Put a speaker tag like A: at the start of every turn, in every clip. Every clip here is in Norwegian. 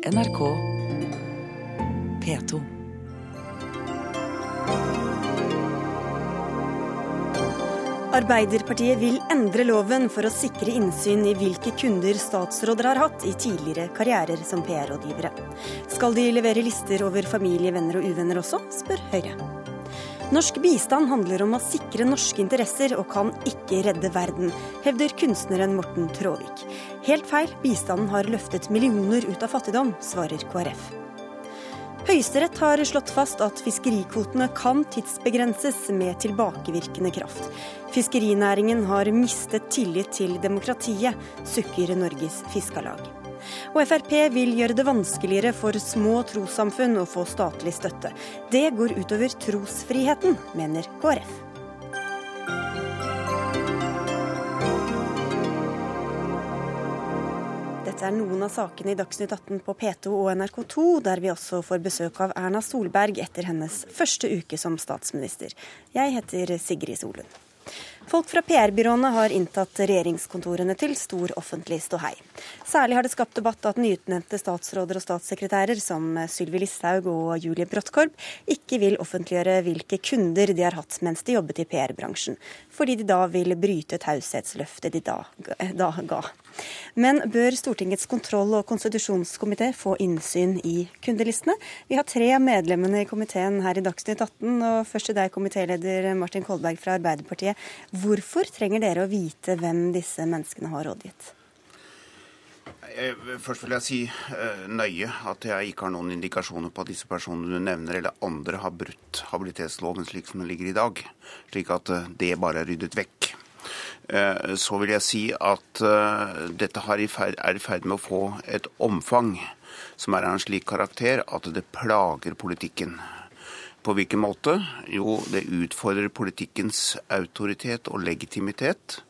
A: NRK P2.
B: Arbeiderpartiet vil endre loven for å sikre innsyn i hvilke kunder statsråder har hatt i tidligere karrierer som PR-rådgivere. Skal de levere lister over familie, venner og uvenner også, spør Høyre. Norsk bistand handler om å sikre norske interesser og kan ikke redde verden, hevder kunstneren Morten Tråvik. Helt feil, bistanden har løftet millioner ut av fattigdom, svarer KrF. Høyesterett har slått fast at fiskerikvotene kan tidsbegrenses med tilbakevirkende kraft. Fiskerinæringen har mistet tillit til demokratiet, sukker Norges Fiskarlag. Og Frp vil gjøre det vanskeligere for små trossamfunn å få statlig støtte. Det går utover trosfriheten, mener KrF. Dette er noen av sakene i Dagsnytt 18 på P2 og NRK2, der vi også får besøk av Erna Solberg etter hennes første uke som statsminister. Jeg heter Sigrid Solund. Folk fra PR-byråene har inntatt regjeringskontorene til stor offentlig ståhei. Særlig har det skapt debatt at nyutnevnte statsråder og statssekretærer som Sylvi Listhaug og Julie Bråttkorb ikke vil offentliggjøre hvilke kunder de har hatt mens de jobbet i PR-bransjen, fordi de da vil bryte taushetsløftet de da, da ga. Men bør Stortingets kontroll- og konstitusjonskomité få innsyn i kundelistene? Vi har tre av medlemmene i komiteen her i Dagsnytt 18, og først til deg, komitéleder Martin Kolberg fra Arbeiderpartiet. Hvorfor trenger dere å vite hvem disse menneskene har rådgitt?
C: Først vil jeg si uh, nøye at jeg ikke har noen indikasjoner på at disse personene du nevner, eller andre har brutt habilitetsloven slik som den ligger i dag. Slik at uh, det bare er ryddet vekk. Uh, så vil jeg si at dette er i ferd med å få et omfang som er av en slik karakter at det plager politikken. På hvilken måte? Jo, det utfordrer politikkens autoritet og legitimitet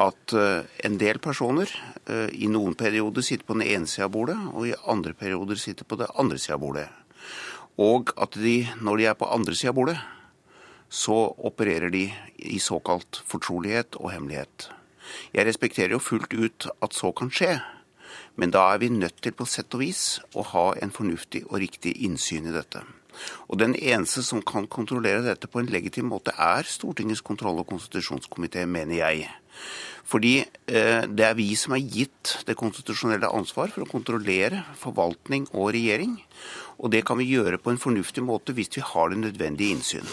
C: at eh, en del personer eh, i noen perioder sitter på den ene sida av bordet, og i andre perioder sitter på den andre sida av bordet. Og at de, når de er på andre sida av bordet, så opererer de i såkalt fortrolighet og hemmelighet. Jeg respekterer jo fullt ut at så kan skje, men da er vi nødt til på sett og vis å ha en fornuftig og riktig innsyn i dette. Og Den eneste som kan kontrollere dette på en legitim måte, er Stortingets kontroll- og konstitusjonskomité, mener jeg. Fordi eh, det er vi som er gitt det konstitusjonelle ansvar for å kontrollere forvaltning og regjering. Og det kan vi gjøre på en fornuftig måte hvis vi har det nødvendige innsyn.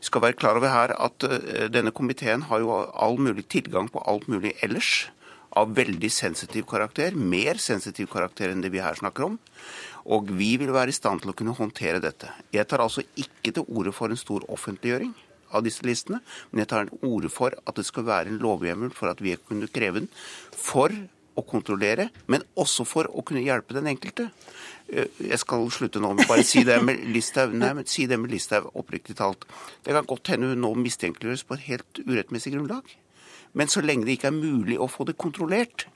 C: Vi skal være klar over her at uh, denne komiteen har jo all mulig tilgang på alt mulig ellers av veldig sensitiv karakter, mer sensitiv karakter enn det vi her snakker om. Og vi vil være i stand til å kunne håndtere dette. Jeg tar altså ikke til orde for en stor offentliggjøring av disse listene, men jeg tar en orde for at det skal være en lovhjemmel for at vi kunne kreve den for å kontrollere, men også for å kunne hjelpe den enkelte. Eh, jeg skal slutte nå med bare si det med Listhaug Nei, men si det med Listhaug oppriktig talt. Det kan godt hende hun nå mistenkeliggjøres på et helt urettmessig grunnlag. Men så lenge det ikke er mulig å få det kontrollert,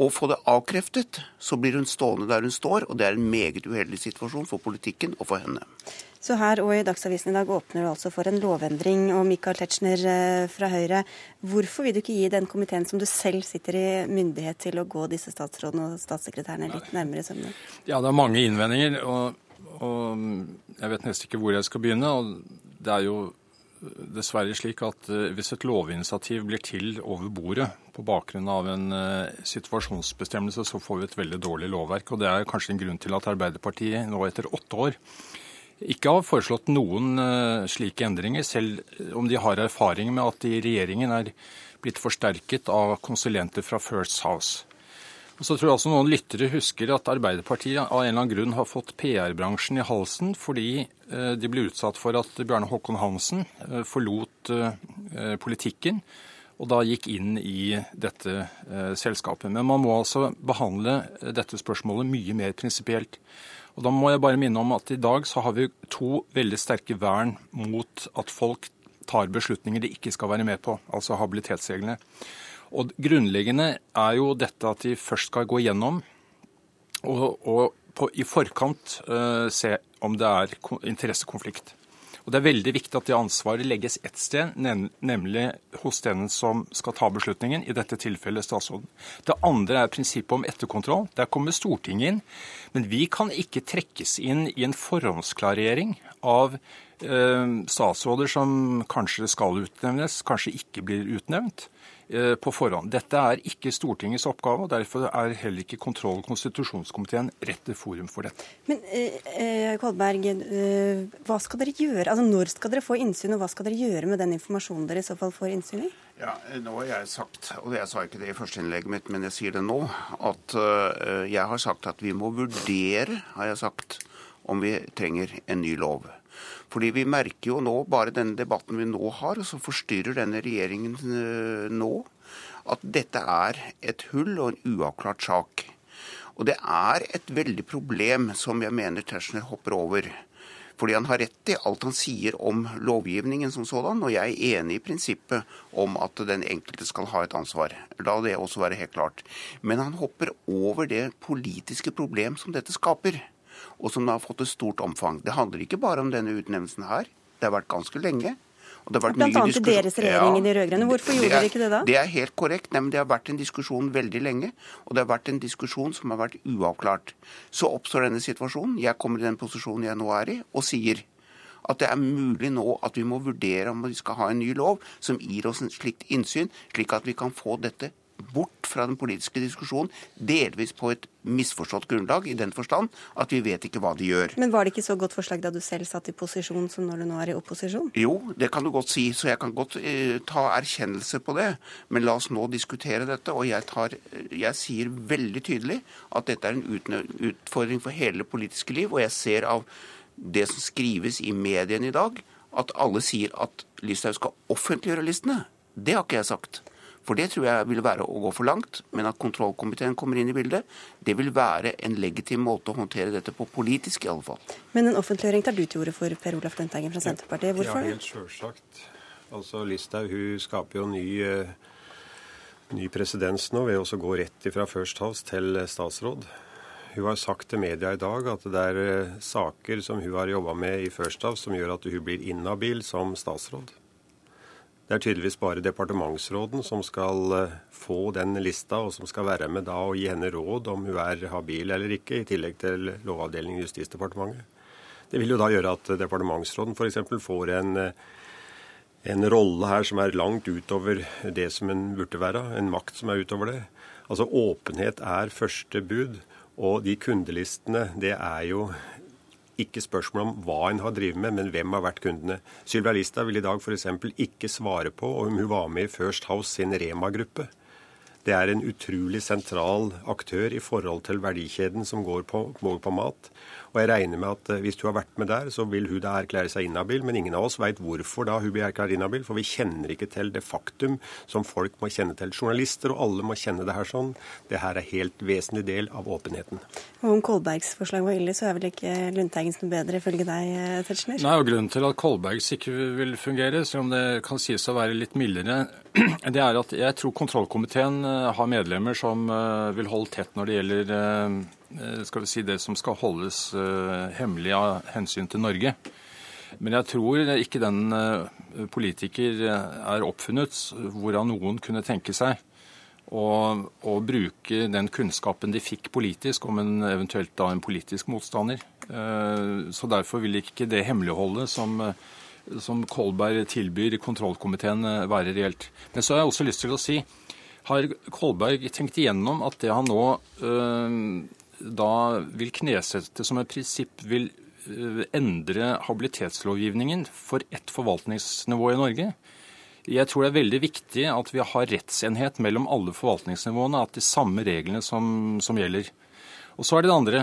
C: og få det avkreftet, så blir hun stående der hun står, og det er en meget uheldig situasjon for politikken og for henne.
B: Så her og i Dagsavisen i dag åpner du altså for en lovendring. Og Michael Tetzschner eh, fra Høyre, hvorfor vil du ikke gi den komiteen som du selv sitter i, myndighet til å gå disse statsrådene og statssekretærene litt nærmere sømmene?
D: Ja, det er mange innvendinger, og, og jeg vet nesten ikke hvor jeg skal begynne. og det er jo dessverre slik at eh, hvis et lovinitiativ blir til over bordet på bakgrunn av en eh, situasjonsbestemmelse, så får vi et veldig dårlig lovverk. Og det er kanskje en grunn til at Arbeiderpartiet nå etter åtte år ikke har foreslått noen eh, slike endringer, selv om de har erfaring med at de i regjeringen er blitt forsterket av konsulenter fra First House. Så tror jeg også noen lyttere husker at Arbeiderpartiet av en eller annen grunn har fått PR-bransjen i halsen fordi eh, de ble utsatt for at Bjarne Håkon Hansen eh, forlot eh, politikken og da gikk inn i dette selskapet. Men man må altså behandle dette spørsmålet mye mer prinsipielt. Og da må jeg bare minne om at i dag så har vi to veldig sterke vern mot at folk tar beslutninger de ikke skal være med på, altså habilitetsreglene. Og Grunnleggende er jo dette at de først skal gå gjennom og, og på, i forkant uh, se om det er interessekonflikt. Og Det er veldig viktig at det ansvaret legges ett sted, nemlig hos den som skal ta beslutningen, i dette tilfellet statsråden. Det andre er prinsippet om etterkontroll. Der kommer Stortinget inn. Men vi kan ikke trekkes inn i en forhåndsklarering av eh, statsråder som kanskje skal utnevnes, kanskje ikke blir utnevnt. Eh, på forhånd. Dette er ikke Stortingets oppgave, og derfor er heller ikke kontroll- og konstitusjonskomiteen rette forum for dette.
B: Men eh, eh, Kolberg, eh, hva skal dere gjøre? Altså, Når skal dere få innsyn, og hva skal dere gjøre med den informasjonen dere i så fall får innsyn i?
C: Ja, Nå har jeg sagt, og jeg sa ikke det i førsteinnlegget mitt, men jeg sier det nå, at jeg har sagt at vi må vurdere, har jeg sagt, om vi trenger en ny lov. Fordi vi merker jo nå, bare denne debatten vi nå har, og som forstyrrer denne regjeringen eh, nå, at dette er et hull og en uavklart sak. Og det er et veldig problem som jeg mener Tetzschner hopper over. Fordi han har rett i alt han sier om lovgivningen som sådan, og jeg er enig i prinsippet om at den enkelte skal ha et ansvar. La det også være helt klart. Men han hopper over det politiske problem som dette skaper og som har fått et stort omfang. Det handler ikke bare om denne utnevnelsen her. Det har vært ganske lenge.
B: Og det har vært Blant annet i deres regjering i de rød-grønne. Hvorfor gjorde dere ikke det da?
C: Det er helt korrekt. Nei, men Det har vært en diskusjon veldig lenge. Og det har vært en diskusjon som har vært uavklart. Så oppstår denne situasjonen. Jeg kommer i den posisjonen jeg nå er i, og sier at det er mulig nå at vi må vurdere om vi skal ha en ny lov som gir oss en slikt innsyn, slik at vi kan få dette bort fra den politiske diskusjonen, delvis på et misforstått grunnlag, i den forstand at vi vet ikke hva de gjør.
B: Men var det ikke så godt forslag da du selv satt i posisjon som når du nå er i opposisjon?
C: Jo, det kan du godt si, så jeg kan godt eh, ta erkjennelse på det. Men la oss nå diskutere dette. Og jeg, tar, jeg sier veldig tydelig at dette er en utfordring for hele det politiske liv. Og jeg ser av det som skrives i mediene i dag, at alle sier at Listhaug skal offentliggjøre listene. Det har ikke jeg sagt. For det tror jeg vil være å gå for langt. Men at kontrollkomiteen kommer inn i bildet, det vil være en legitim måte å håndtere dette på, politisk i alle fall.
B: Men en offentliggjøring tar du til orde for, Per Olaf Lundteigen fra Senterpartiet. Hvorfor?
A: Ja, helt sjølsagt. Altså, Listhaug hun skaper jo ny, uh, ny presedens nå ved å gå rett fra First House til statsråd. Hun har sagt til media i dag at det er uh, saker som hun har jobba med i First House som gjør at hun blir inhabil som statsråd. Det er tydeligvis bare departementsråden som skal eh, få den lista, og som skal være med da og gi henne råd om hun er habil eller ikke, i tillegg til Lovavdelingen i Justisdepartementet. Det vil jo da gjøre at departementsråden f.eks. får en, eh, en rolle her som er langt utover det som en burde være, en makt som er utover det. Altså Åpenhet er første bud, og de kundelistene det er jo ikke spørsmål om hva en har drevet med, men hvem har vært kundene. Sylvia Listhaug vil i dag f.eks. ikke svare på om hun var med i First House sin Rema-gruppe. Det er en utrolig sentral aktør i forhold til verdikjeden som går på, går på mat. Og jeg regner med at eh, hvis hun har vært med der, så vil hun da erklære seg inhabil. Men ingen av oss veit hvorfor da hun blir erklært inhabil, for vi kjenner ikke til det faktum som folk må kjenne til. Journalister og alle må kjenne det her sånn. Det her er helt vesentlig del av åpenheten.
B: Og om Kolbergs forslag var ille, så er vel ikke Lundteigens noe bedre, ifølge deg, eh, Tetzschner?
D: Nei, og Grunnen til at Kolbergs ikke vil fungere, selv om det kan sies å være litt mildere, det er at jeg tror kontrollkomiteen eh, har medlemmer som vil holde tett når det gjelder skal vi si, det som skal holdes eh, hemmelig av hensyn til Norge. Men jeg tror ikke den eh, politiker er oppfunnet hvorav noen kunne tenke seg å, å, bruke den kunnskapen de fikk politisk om en eventuelt da en politisk motstander. Så derfor vil ikke det hemmeligholdet som, som Kolberg tilbyr kontrollkomiteen være reelt. Men så har jeg også lyst til å si har Kolberg tenkt igjennom at det han nå da vil knesette som et prinsipp vil eh, endre habilitetslovgivningen for ett forvaltningsnivå i Norge. Jeg tror det er veldig viktig at vi har rettsenhet mellom alle forvaltningsnivåene, at de samme reglene som, som gjelder. Og så er det det andre.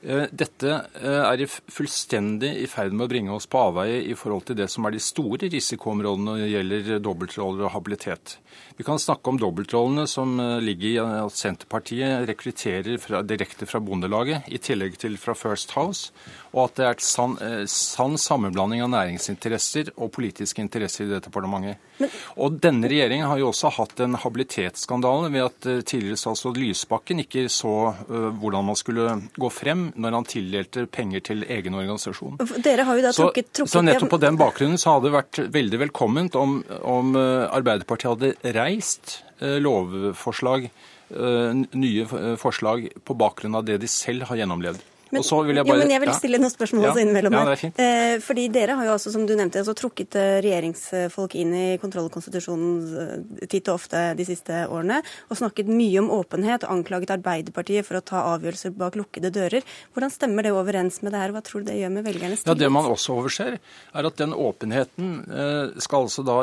D: Eh, dette eh, er fullstendig i ferd med å bringe oss på avveie i forhold til det som er de store risikoområdene når det gjelder dobbeltroller og habilitet. Vi kan snakke om dobbeltrollene som eh, ligger i at Senterpartiet rekrutterer fra, direkte fra Bondelaget, i tillegg til fra First House, og at det er sann, sann sammenblanding av næringsinteresser og politiske interesser i departementet. Men... Og denne regjeringen har jo også hatt en habilitetsskandale ved at tidligere statsråd Lysbakken ikke så uh, hvordan man skulle gå frem når han tildelte penger til egen organisasjon.
B: Dere har jo da trukket, trukket
D: så, så nettopp på den bakgrunnen så hadde det vært veldig velkomment om, om eh, Arbeiderpartiet hadde reist eh, lovforslag, nye forslag, på bakgrunn av det de selv har gjennomlevd.
B: Men, vil jeg, bare, jo, men jeg vil stille noen spørsmål også innimellom
D: her. Ja,
B: eh, fordi dere har jo også, som du nevnte, altså, trukket eh, regjeringsfolk inn i kontroll- og konstitusjonen titt og ofte de siste årene, og snakket mye om åpenhet og anklaget Arbeiderpartiet for å ta avgjørelser bak lukkede dører. Hvordan stemmer det overens med det her, hva tror du det gjør med velgernes
D: tillit? Ja, Det man også overser, er at den åpenheten eh, skal altså da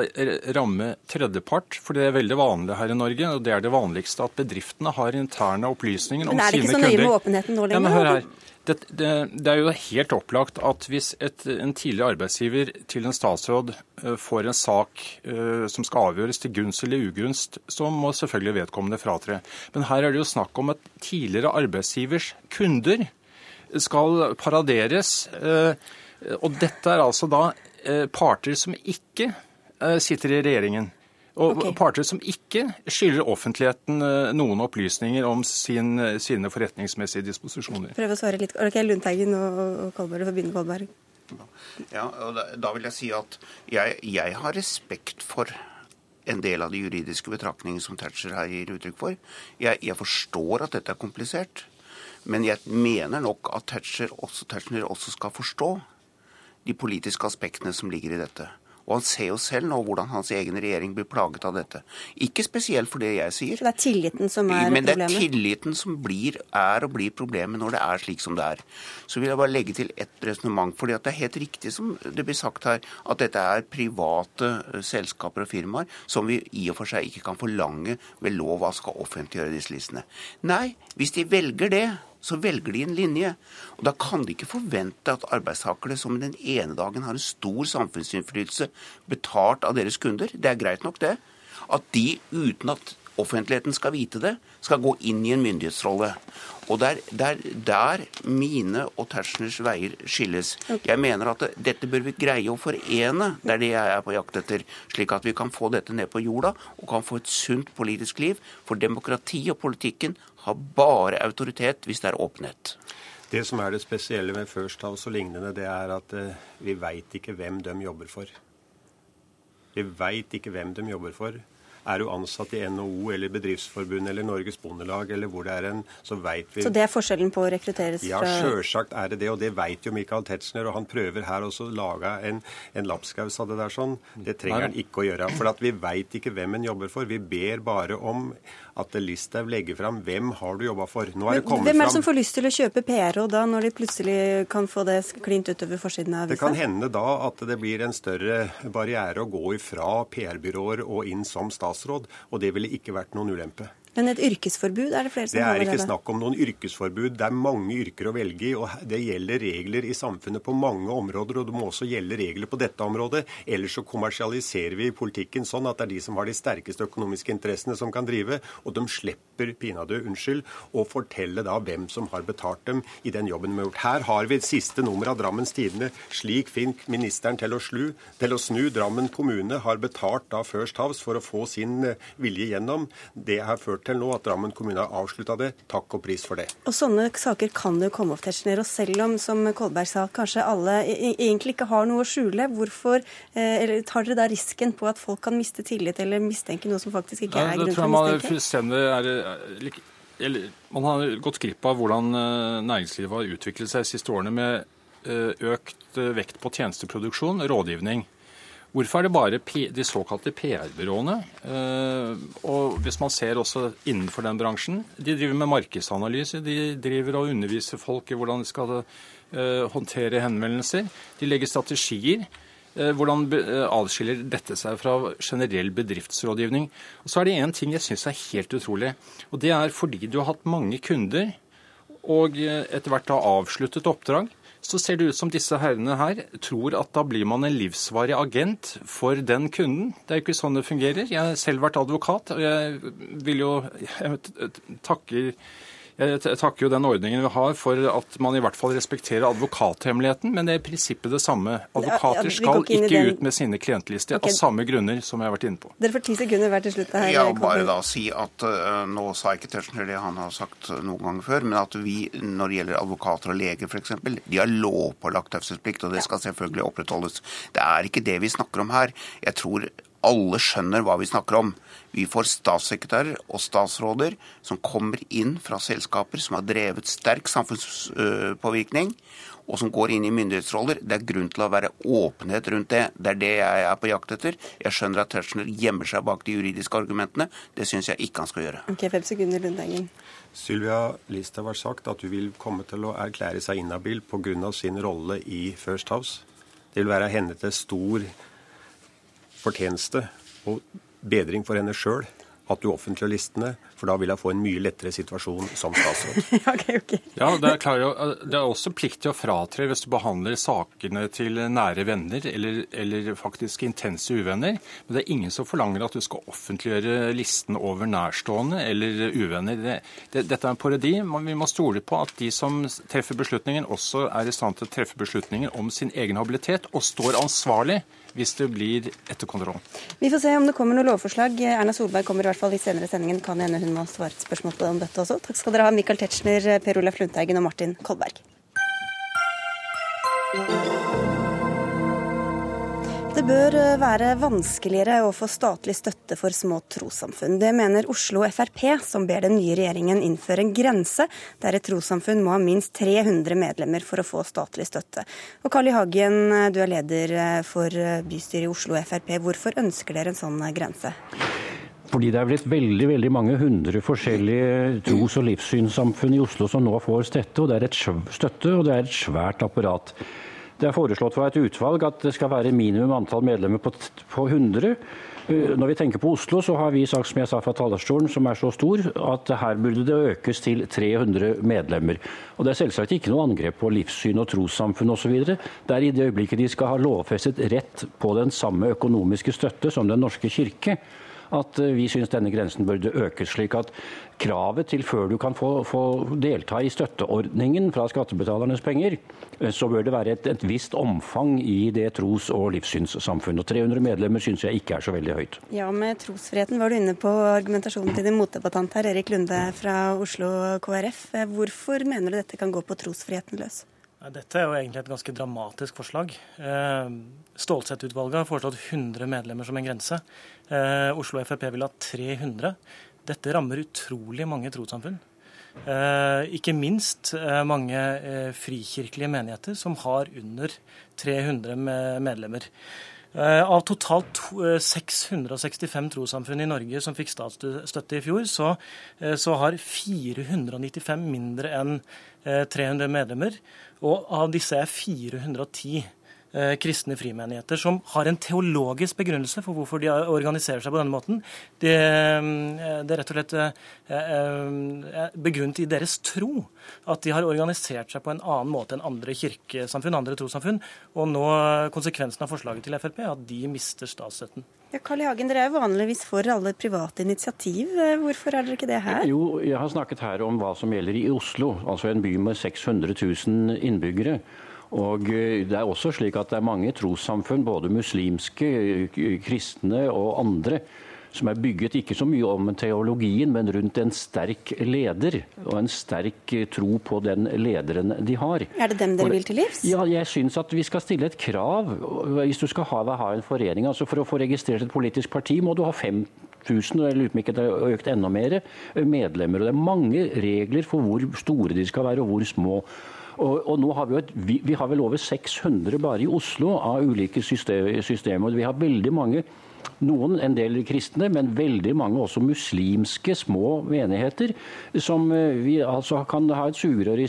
D: ramme tredjepart, for det er veldig vanlig her i Norge, og det er det vanligste at bedriftene har interne opplysninger om sine kunder. Men er det ikke så nøye
B: med åpenheten nå lenger?
D: Ja, men hør her. Det, det, det, er jo helt opplagt at hvis et, en tidligere arbeidsgiver til en statsråd uh, får en sak uh, som skal avgjøres til gunst eller ugunst, så må selvfølgelig vedkommende fratre. Men her er det jo snakk om at tidligere arbeidsgivers kunder skal paraderes. Uh, og dette er altså da parter som ikke sitter i regjeringen. Og okay. parter som ikke skylder offentligheten eh, noen opplysninger om sin, sine forretningsmessige disposisjoner.
B: Prøv å svare litt. Ok, Lundteigen og, og Kolberg, for begynne Kolberg.
C: Ja, og da, da, vil jeg si at jeg, jeg, har respekt for en del av de juridiske betraktningene som Thatcher her gir uttrykk for. Jeg, jeg, forstår at dette er komplisert, men jeg mener nok at Thatcher også, Thatcher også skal forstå de politiske aspektene som ligger i dette. Og han ser jo selv nå hvordan hans egen regjering blir plaget av dette. Ikke spesielt for det jeg sier.
B: Så det er tilliten som er
C: problemet? Men det er tilliten som blir, er og blir problemet når det er slik som det er. Så vil jeg bare legge til ett resonnement. fordi det er helt riktig som det blir sagt her, at dette er private eh, selskaper og firmaer som vi i og for seg ikke kan forlange ved lov at skal offentliggjøre disse listene. Nei, hvis de velger det, så velger de en linje. Og Da kan de ikke forvente at arbeidstakere som den ene dagen har en stor samfunnsinnflytelse betalt av deres kunder, det er greit nok det, at de uten at offentligheten skal vite det, skal gå inn i en myndighetsrolle. Og det er der, mine og Tetzschners veier skilles. Jeg mener at det, dette bør vi greie å forene. Det er det jeg er på jakt etter. Slik at vi kan få dette ned på jorda og kan få et sunt politisk liv. For demokrati og politikken har bare autoritet hvis det er åpenhet.
A: Det som er det spesielle med First House og lignende, det er at uh, vi veit ikke hvem de jobber for. Vi veit ikke hvem de jobber for. Er du ansatt i NHO eller Bedriftsforbundet eller Norges Bondelag eller hvor det er en, så veit vi
B: Så det er forskjellen på å rekrutteres
A: fra Ja, sjølsagt er det det. Og det veit jo Michael Tetzschner. Og han prøver her også å lage en, en lapskaus av det der sånn. Det trenger han ikke å gjøre. For at vi veit ikke hvem en jobber for. Vi ber bare om at Listhaug legger fram hvem har du jobba for. Nå er det kommet
B: Hvem er det som får lyst til å kjøpe PR-råd da, når de plutselig kan få det klint utover forsiden av
A: avisa? Det kan hende da at det blir en større barriere å gå ifra PR-byråer og inn som statsråd, og det ville ikke vært noen ulempe.
B: Men et yrkesforbud, er det flere som
A: har det? Er ikke snakk om noen yrkesforbud. Det er mange yrker å velge i, og det gjelder regler i samfunnet på mange områder, og det må også gjelde regler på dette området. Ellers så kommersialiserer vi politikken sånn at det er de som har de sterkeste økonomiske interessene som kan drive, og de slipper pinadø, unnskyld, å fortelle da hvem som har betalt dem i den jobben de har gjort. Her har vi et siste nummer av Drammens Tidende. Slik fikk ministeren til å, slu, til å snu. Drammen kommune har betalt da First House for å få sin vilje gjennom. Det har ført til nå at Drammen kommune har avslutta det. Takk og pris for det.
B: Og Sånne saker kan jo komme opp, Tetzschner. Og selv om, som Kolberg sa, kanskje alle egentlig ikke har noe å skjule, hvorfor eh, tar dere da risken på at folk kan miste tillit eller mistenke noe som faktisk ikke er grunn til
D: å mistenke? Man har gått glipp av hvordan eh, næringslivet har utviklet seg de siste årene med eh, økt vekt på tjenesteproduksjon, rådgivning. Hvorfor er det bare de såkalte PR-byråene? Eh, og hvis man ser også innenfor den bransjen, de driver med markedsanalyse. De driver og underviser folk i hvordan de skal eh, håndtere henvendelser. De legger strategier. Eh, hvordan adskiller dette seg fra generell bedriftsrådgivning? Og Så er det én ting jeg syns er helt utrolig. Og det er fordi du har hatt mange kunder og etter hvert har avsluttet oppdrag så ser det ut som disse herrene her tror at da blir man en livsvarig agent for den kunden. Det er jo ikke sånn det fungerer. Jeg har selv vært advokat, og jeg vil jo jeg takker Jeg takker jo den ordningen vi har for at man i hvert fall respekterer advokathemmeligheten, men det er i prinsippet det samme. Advokater skal ikke ut med sine klientlister okay. av samme grunner som jeg har vært inne på.
B: Dere får ti sekunder hver til slutt. her.
C: Ja, bare da si at uh, Nå sa ikke Tetzschner det han har sagt noen ganger før, men at vi, når det gjelder advokater og leger f.eks., de har lovpålagt taushetsplikt, og det skal selvfølgelig opprettholdes. Det er ikke det vi snakker om her. Jeg tror alle skjønner hva vi snakker om. Vi får statssekretærer og statsråder som kommer inn fra selskaper som har drevet sterk samfunnspåvirkning, og som går inn i myndighetsroller. Det er grunn til å være åpenhet rundt det. Det er det jeg er på jakt etter. Jeg skjønner at Tetzschner gjemmer seg bak de juridiske argumentene. Det syns jeg ikke han skal gjøre.
B: Ok, fem sekunder, Lundhengen.
A: Sylvia Listhaug har sagt at hun vil komme til å erklære seg inhabil pga. sin rolle i First House. Det vil være henne til stor fortjeneste og bedring for henne sjøl at du offentliggjør listene, for da vil jeg få en mye lettere situasjon som statsråd.
B: okay, okay.
D: Ja, det er, klar, det er, også plikt til å fratre hvis du behandler sakene til nære venner eller, eller, faktisk intense uvenner. Men det er ingen som forlanger at du skal offentliggjøre listen over nærstående eller uvenner. Det, det, dette er en parodi. Vi må stole på at de som treffer beslutningen, også er i stand til å treffe beslutningen om sin egen habilitet og står ansvarlig hvis det blir etterkontroll.
B: Vi får se om det kommer noe lovforslag. Erna Solberg kommer i hvert fall i senere sendingen. Kan hende hun må svare et spørsmål på om dette også. Takk skal dere ha, Michael Tetzschner, Per Olaf Lundteigen og Martin Kolberg. Det bør eh, være vanskeligere å få statlig støtte for små trossamfunn. Det mener Oslo Frp, som ber den nye regjeringen innføre en grense der et trossamfunn må ha minst 300 medlemmer for å få statlig støtte. Og Carl I. Hagen, eh, du er leder eh, for bystyret i Oslo Frp. Hvorfor ønsker dere en sånn grense?
E: Fordi det er blitt veldig veldig mange hundre forskjellige tros- og livssynssamfunn i Oslo som nå får støtte, og det er et, støtte, og det er et svært apparat. Det er foreslått fra et utvalg at det skal være minimum antall medlemmer på, på 100. Eh, når vi tenker på Oslo, så har vi sagt som jeg sa fra talerstolen, som er så stor, at her burde det økes til 300 medlemmer. Og Det er selvsagt ikke noe angrep på livssyn og trossamfunn osv. Det er i det øyeblikket de skal ha lovfestet rett på den samme økonomiske støtte som Den norske kirke at eh, vi syns denne grensen burde økes. slik at kravet til før du kan få, få delta i støtteordningen fra skattebetalernes penger, eh, så bør det være et, et visst omfang i det tros- og livssynssamfunnet. Og 300 medlemmer syns jeg ikke er så veldig høyt.
B: Ja, Med trosfriheten var du inne på argumentasjonen til din motdebattant her, Erik Lunde fra Oslo KrF. Eh, hvorfor mener du dette kan gå på trosfriheten løs?
F: Dette er jo egentlig et ganske dramatisk forslag. Eh, Stålsett-utvalget har foreslått 100 medlemmer som en grense. Eh, Oslo Frp vil ha 300. Dette rammer utrolig mange trossamfunn. Eh, ikke minst mange frikirkelige menigheter som har under 300 medlemmer. Av totalt 665 trossamfunn i Norge som fikk statsstøtte i fjor, så, så har 495 mindre enn 300 medlemmer. Og av disse er 410 eh, kristne frimenigheter som har en teologisk begrunnelse for hvorfor de organiserer seg på denne måten. Det, eh, det er rett og slett eh, eh, begrunnet i deres tro at de har organisert seg på en annen måte enn andre kirkesamfunn, andre trossamfunn. Og nå konsekvensen av forslaget til Frp er at de mister statsstøtten.
B: Ja, Karl Hagen, Dere er vanligvis for alle private initiativ. Hvorfor er dere ikke det her?
E: Jo, Jeg har snakket her om hva som gjelder i Oslo, altså en by med 600 000 innbyggere. Og eh, Det er også slik at det er mange trossamfunn, både muslimske, kristne og andre, som er bygget ikke så mye om teologien, men rundt en sterk leder og en sterk eh, tro på den lederen de har.
B: Er det dem dere vil til livs?
E: Ja, jeg syns at vi skal stille et krav. Hvis du skal ha, ha en forening, altså For å få registrert et politisk parti må du ha 5000, og jeg lurer på om ikke det har økt enda mer, eh, medlemmer. og Det er mange regler for hvor store de skal være og hvor små. Og, og, nå har vi, et, vi, vi, har vel over 600 bare i Oslo av ulike systemer. Vi har veldig mange noen, en del kristne, men veldig mange også muslimske små menigheter, som eh, vi altså kan ha et sugerør i,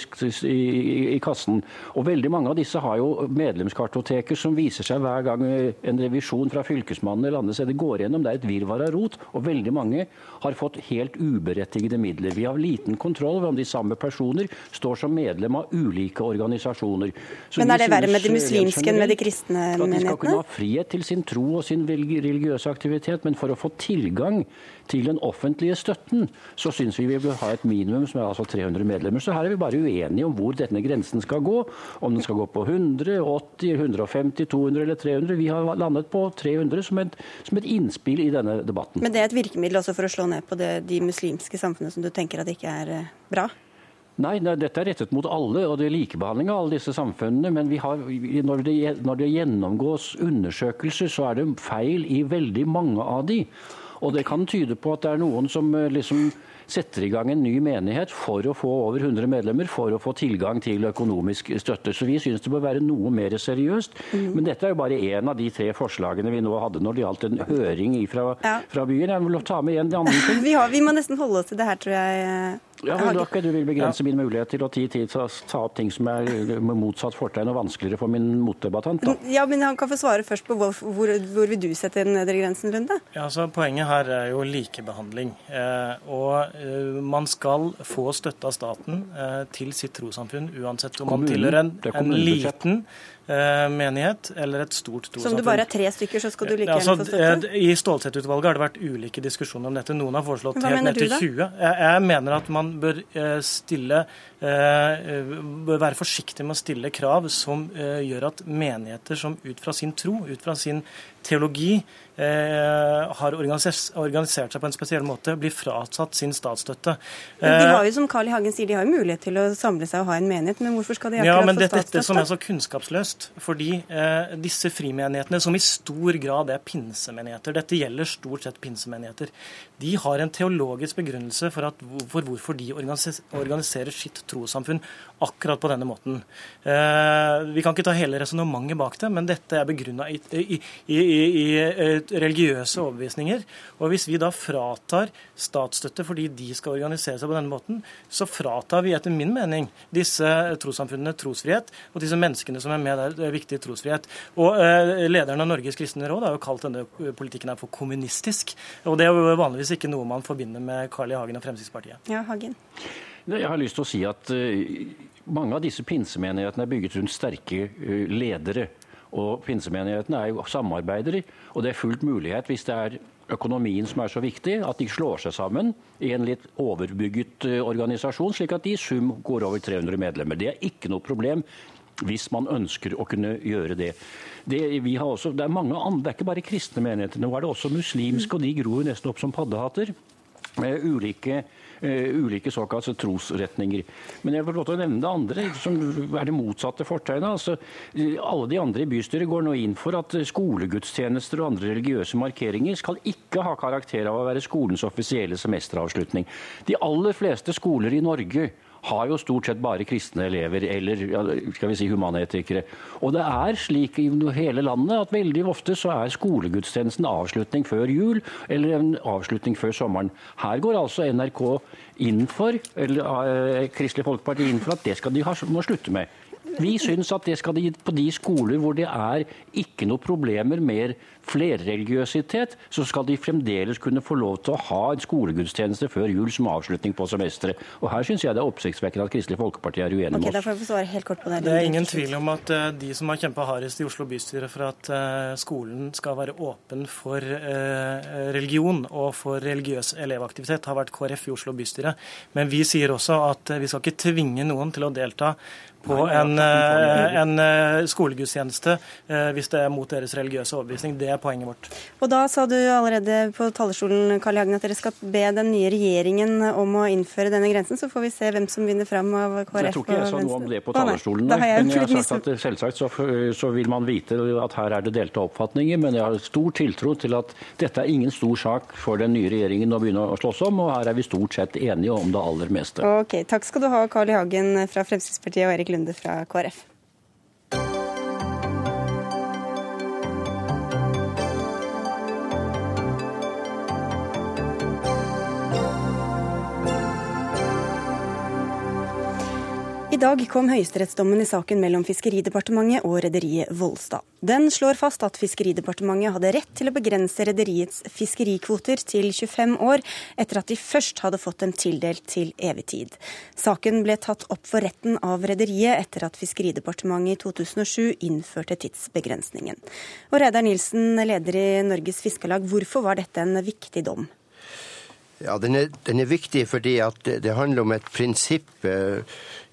E: i, i, kassen. Og veldig mange av disse har jo medlemskartoteker som viser seg hver gang eh, en revisjon fra Fylkesmannen eller andre steder går gjennom. Det er et virvar av rot, og veldig mange har fått helt uberettigede midler. Vi har liten kontroll over om de samme personer står som medlem av ulike organisasjoner.
B: Så men er det verre med de muslimske enn med de kristne menighetene?
E: At de skal kunne ha frihet til sin tro og sin religiøse aktivitet, men for å få tilgang til den offentlige støtten, så syns vi vi bør ha et minimum som er altså 300 medlemmer. Så her er vi bare uenige om hvor denne grensen skal gå. Om den skal gå på 100, 80, 150, 200 eller 300. Vi har landet på 300 som et, som et innspill i denne debatten.
B: Men det er et virkemiddel også for å slå ned på det, de muslimske samfunnene som du tenker at ikke er eh, bra?
E: Nei, dette er rettet mot alle, og det er likebehandling av alle disse samfunnene. Men har, når, det, når, det, gjennomgås undersøkelser, så er det feil i veldig mange av de. Og det kan tyde på at det er noen som eh, liksom setter i gang en ny menighet for å få over 100 medlemmer, for å få tilgang til økonomisk støtte. Så vi syns det bør være noe mer seriøst. Mm. Men dette er jo bare én av de tre forslagene vi nå hadde når det gjaldt en høring fra, ja. fra byen. Jeg vil ta med igjen de andre ting.
B: vi, har, vi må nesten holde oss til det her, tror jeg.
E: Ja, men da du vil begrense ja. min mulighet til å ti tid til å ta opp ting som er med motsatt fortegn og vanskeligere for min motdebattant. Da.
B: Ja, men Han kan få svare først på hvor, hvor, hvor vil du sette den nedre grensen, Lunde?
F: Ja, altså Poenget her er jo likebehandling. Eh, og man skal få støtte av staten eh, til sitt trossamfunn uansett om man tilhører en, en liten Eh, menighet eller et stort trossamfunn.
B: Som du bare er tre stykker, så skal du like altså, gjerne få støtte?
F: I Stålsett-utvalget har det vært ulike diskusjoner om dette. Noen har foreslått helt ned til 20. Jeg, jeg, mener at man bør eh, stille eh, bør være forsiktig med å stille krav som gjør at menigheter som ut fra sin tro, ut fra sin teologi, har organisert, seg på en spesiell måte, blir fratatt sin statsstøtte.
B: Men de har jo, som Carl I. Hagen sier, de har jo mulighet til å samle seg og ha en menighet, men hvorfor skal de akkurat
F: ja, men få det, statsstøtte? Dette som er så kunnskapsløst, fordi eh, disse frimenighetene, som i stor grad er pinsemenigheter, dette gjelder stort sett pinsemenigheter, de har en teologisk begrunnelse for, at, for hvorfor de organiserer sitt trossamfunn akkurat på denne måten. Eh, vi kan ikke ta hele resonnementet bak det, men dette er begrunna i, i, i, i, religiøse overbevisninger. Og hvis vi da fratar statsstøtte fordi de skal organisere seg på denne måten, så fratar vi etter min mening disse trossamfunnene trosfrihet, og disse menneskene som er med der, viktig trosfrihet. Og eh, Lederen av Norges kristne råd har jo kalt denne politikken her for kommunistisk. og Det er jo vanligvis ikke noe man forbinder med Carl I. Hagen og Fremskrittspartiet.
B: Ja, Hagen.
E: Jeg har lyst til å si at uh, mange av disse pinsemenighetene er bygget rundt sterke uh, ledere. Og pinsemenighetene er jo samarbeidere, og det er fullt mulighet hvis det er økonomien som er så viktig, at de slår seg sammen i en litt overbygget organisasjon, slik at de i sum går over 300 medlemmer. Det er ikke noe problem hvis man ønsker å kunne gjøre det. Det, også, det er mange det er ikke bare kristne menigheter. Nå er det også muslimske, og de gror nesten opp som paddehatter. Med ulike Uh, ulike såkalte trosretninger. Men jeg får lov til å nevne det andre, som er det motsatte fortegnet. Altså, alle de andre i bystyret går nå inn for at skolegudstjenester og andre religiøse markeringer skal ikke ha karakter av å være skolens offisielle semesteravslutning. De aller fleste skoler i Norge har jo stort sett bare kristne elever, eller skal vi si humanetikere. Og det er slik i hele landet at veldig ofte så er skolegudstjenesten avslutning før jul, eller en avslutning før sommeren. Her går altså NRK inn for, eller uh, Kristelig Folkeparti inn for at det skal de ha, må slutte med. Vi syns at det skal de på de skoler hvor det er ikke noe problemer med flerreligiøsitet, så skal de fremdeles kunne få lov til å ha en skolegudstjeneste før jul som avslutning på semesteret. Og her syns jeg det er oppsiktsvekkende at Kristelig Folkeparti er uenig
B: okay,
E: med
B: oss. Helt kort på
F: det. det er ingen tvil om at uh, de som har kjempa hardest i Oslo bystyre for at uh, skolen skal være åpen for uh, religion og for religiøs elevaktivitet, har vært KrF i Oslo bystyre. Men vi sier også at vi skal ikke tvinge noen til å delta på en, eh, en eh, skolegudstjeneste eh, hvis det er mot deres religiøse overbevisning. Det er poenget vårt.
B: Og Da sa du allerede på talerstolen Karl Hagen, at dere skal be den nye regjeringen om å innføre denne grensen. Så får vi se hvem som vinner fram av KrF og
E: Venstre. Jeg tror ikke jeg sa noe om det på talerstolen, nei, jeg men jeg har sagt at selvsagt så, så, vil man vite at her er det delte oppfatninger. Men jeg har stor tiltro til at dette er ingen stor sak for den nye regjeringen å begynne å slåss om, og her er vi stort sett enige om det aller meste.
B: Ok, Takk skal du ha, Carl I. Hagen fra Fremskrittspartiet og Erik Lunde fra KrF. I dag kom høyesterettsdommen i saken mellom Fiskeridepartementet og rederiet Volstad. Den slår fast at Fiskeridepartementet hadde rett til å begrense rederiets fiskerikvoter til 25 år, etter at de først hadde fått dem tildelt til evig tid. Saken ble tatt opp for retten av rederiet etter at Fiskeridepartementet i 2007 innførte tidsbegrensningen. Og Reidar Nilsen, leder i Norges Fiskarlag, hvorfor var dette en viktig dom?
G: Ja, den er, den er, viktig fordi at det handler om et prinsipp eh,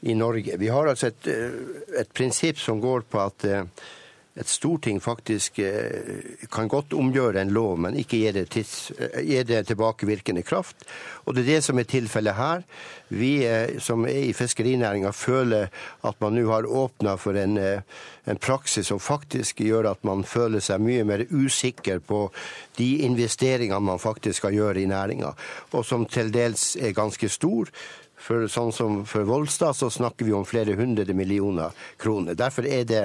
G: i Norge. Vi har altså et, eh, et prinsipp som går på at eh, et storting faktisk eh, kan godt omgjøre en lov, men ikke gi det, tids, eh, gi det tilbakevirkende kraft. Og det er det som er tilfellet her. Vi eh, som er i fiskerinæringa føler at man nå har åpna for en, en, praksis som faktisk gjør at man føler seg mye mer usikker på de investeringene man faktisk skal gjøre i næringa, og som til dels er ganske stor. For sånn som for Volstad så snakker vi om flere hundre millioner kroner. Derfor er det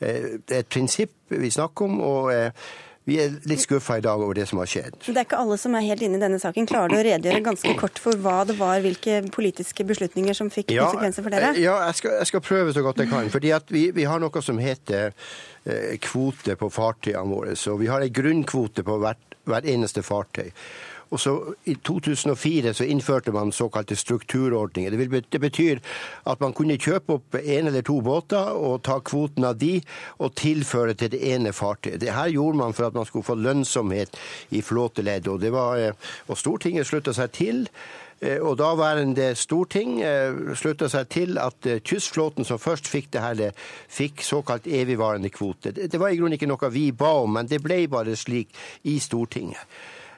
G: det er et prinsipp vi snakker om. og eh, vi er litt skuffa i dag over det som har skjedd.
B: Det er ikke alle som er helt inne i denne saken. Klarer du å redegjøre ganske kort for hva det var, hvilke politiske beslutninger som fikk ja, konsekvenser for dere?
G: Eh, ja, jeg skal, jeg skal, prøve så godt jeg kan. fordi vi, vi, har noe som heter eh, kvote på fartøyene våre. Så vi har en grunnkvote på hvert, hvert eneste fartøy. Og så I 2004 så innførte man såkalte strukturordninger. Det, det betyr at man kunne kjøpe opp en eller to båter og ta kvoten av de og tilføre til det ene fartøyet. Det her gjorde man for at man skulle få lønnsomhet i flåteleddet. Og, eh, og Stortinget slutta seg til. Eh, og daværende storting eh, slutta seg til at kystflåten som først fikk det her, fikk såkalt evigvarende kvote. Det var i grunnen ikke noe vi ba om, men det ble bare slik i Stortinget.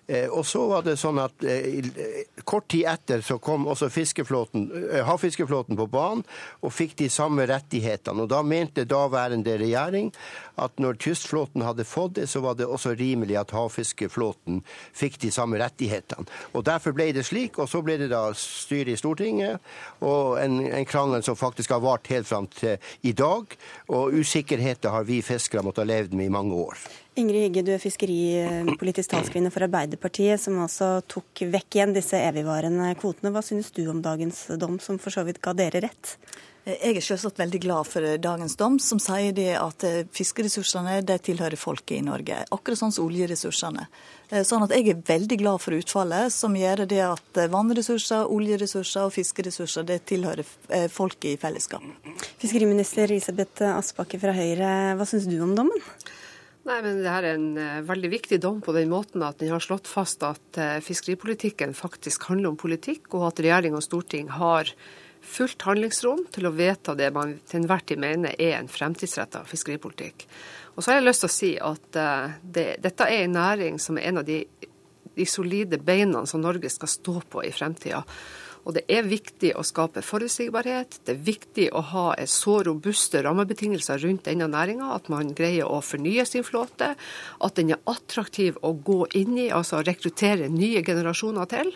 G: Eh, og så var det sånn at eh, Kort tid etter så kom også eh, havfiskeflåten på banen og fikk de samme rettighetene. Og Da mente daværende regjering at når kystflåten hadde fått det, så var det også rimelig at havfiskeflåten fikk de samme rettighetene. Og Derfor ble det slik, og så ble det da styre i Stortinget, og en, en krangel som faktisk har vart helt fram til i dag. Og usikkerheten har vi fiskere måttet ha levd med i mange år.
B: Ingrid Hygge, du er fiskeripolitisk talskvinne for Arbeiderpartiet, som altså tok vekk igjen disse evigvarende kvotene. Hva synes du om dagens dom, som for så vidt ga dere rett?
H: Jeg er selvsagt veldig glad for dagens dom, som sier det at eh, fiskeressursene de tilhører folket i Norge. Akkurat sånn som oljeressursene. Eh, sånn at jeg er veldig glad for utfallet, som gjør det at eh, vannressurser, oljeressurser og fiskeressurser det tilhører folket i fellesskap.
B: Fiskeriminister Elisabeth Aspaker fra Høyre, hva syns du om dommen?
I: Nei, men Det er en uh, veldig viktig dom på den måten at den har slått fast at uh, fiskeripolitikken faktisk handler om politikk, og at regjering og storting har fullt handlingsrom til å vedta det man til enhver tid mener er en fremtidsretta fiskeripolitikk. Og så har jeg lyst til å si at uh, det, dette er en næring som er en av de, de solide beina som Norge skal stå på i fremtida. Og det er viktig å skape forutsigbarhet. Det er viktig å ha så robuste rammebetingelser rundt denne næringa at man greier å fornye sin flåte. At den er attraktiv å gå inn i, altså rekruttere nye generasjoner til.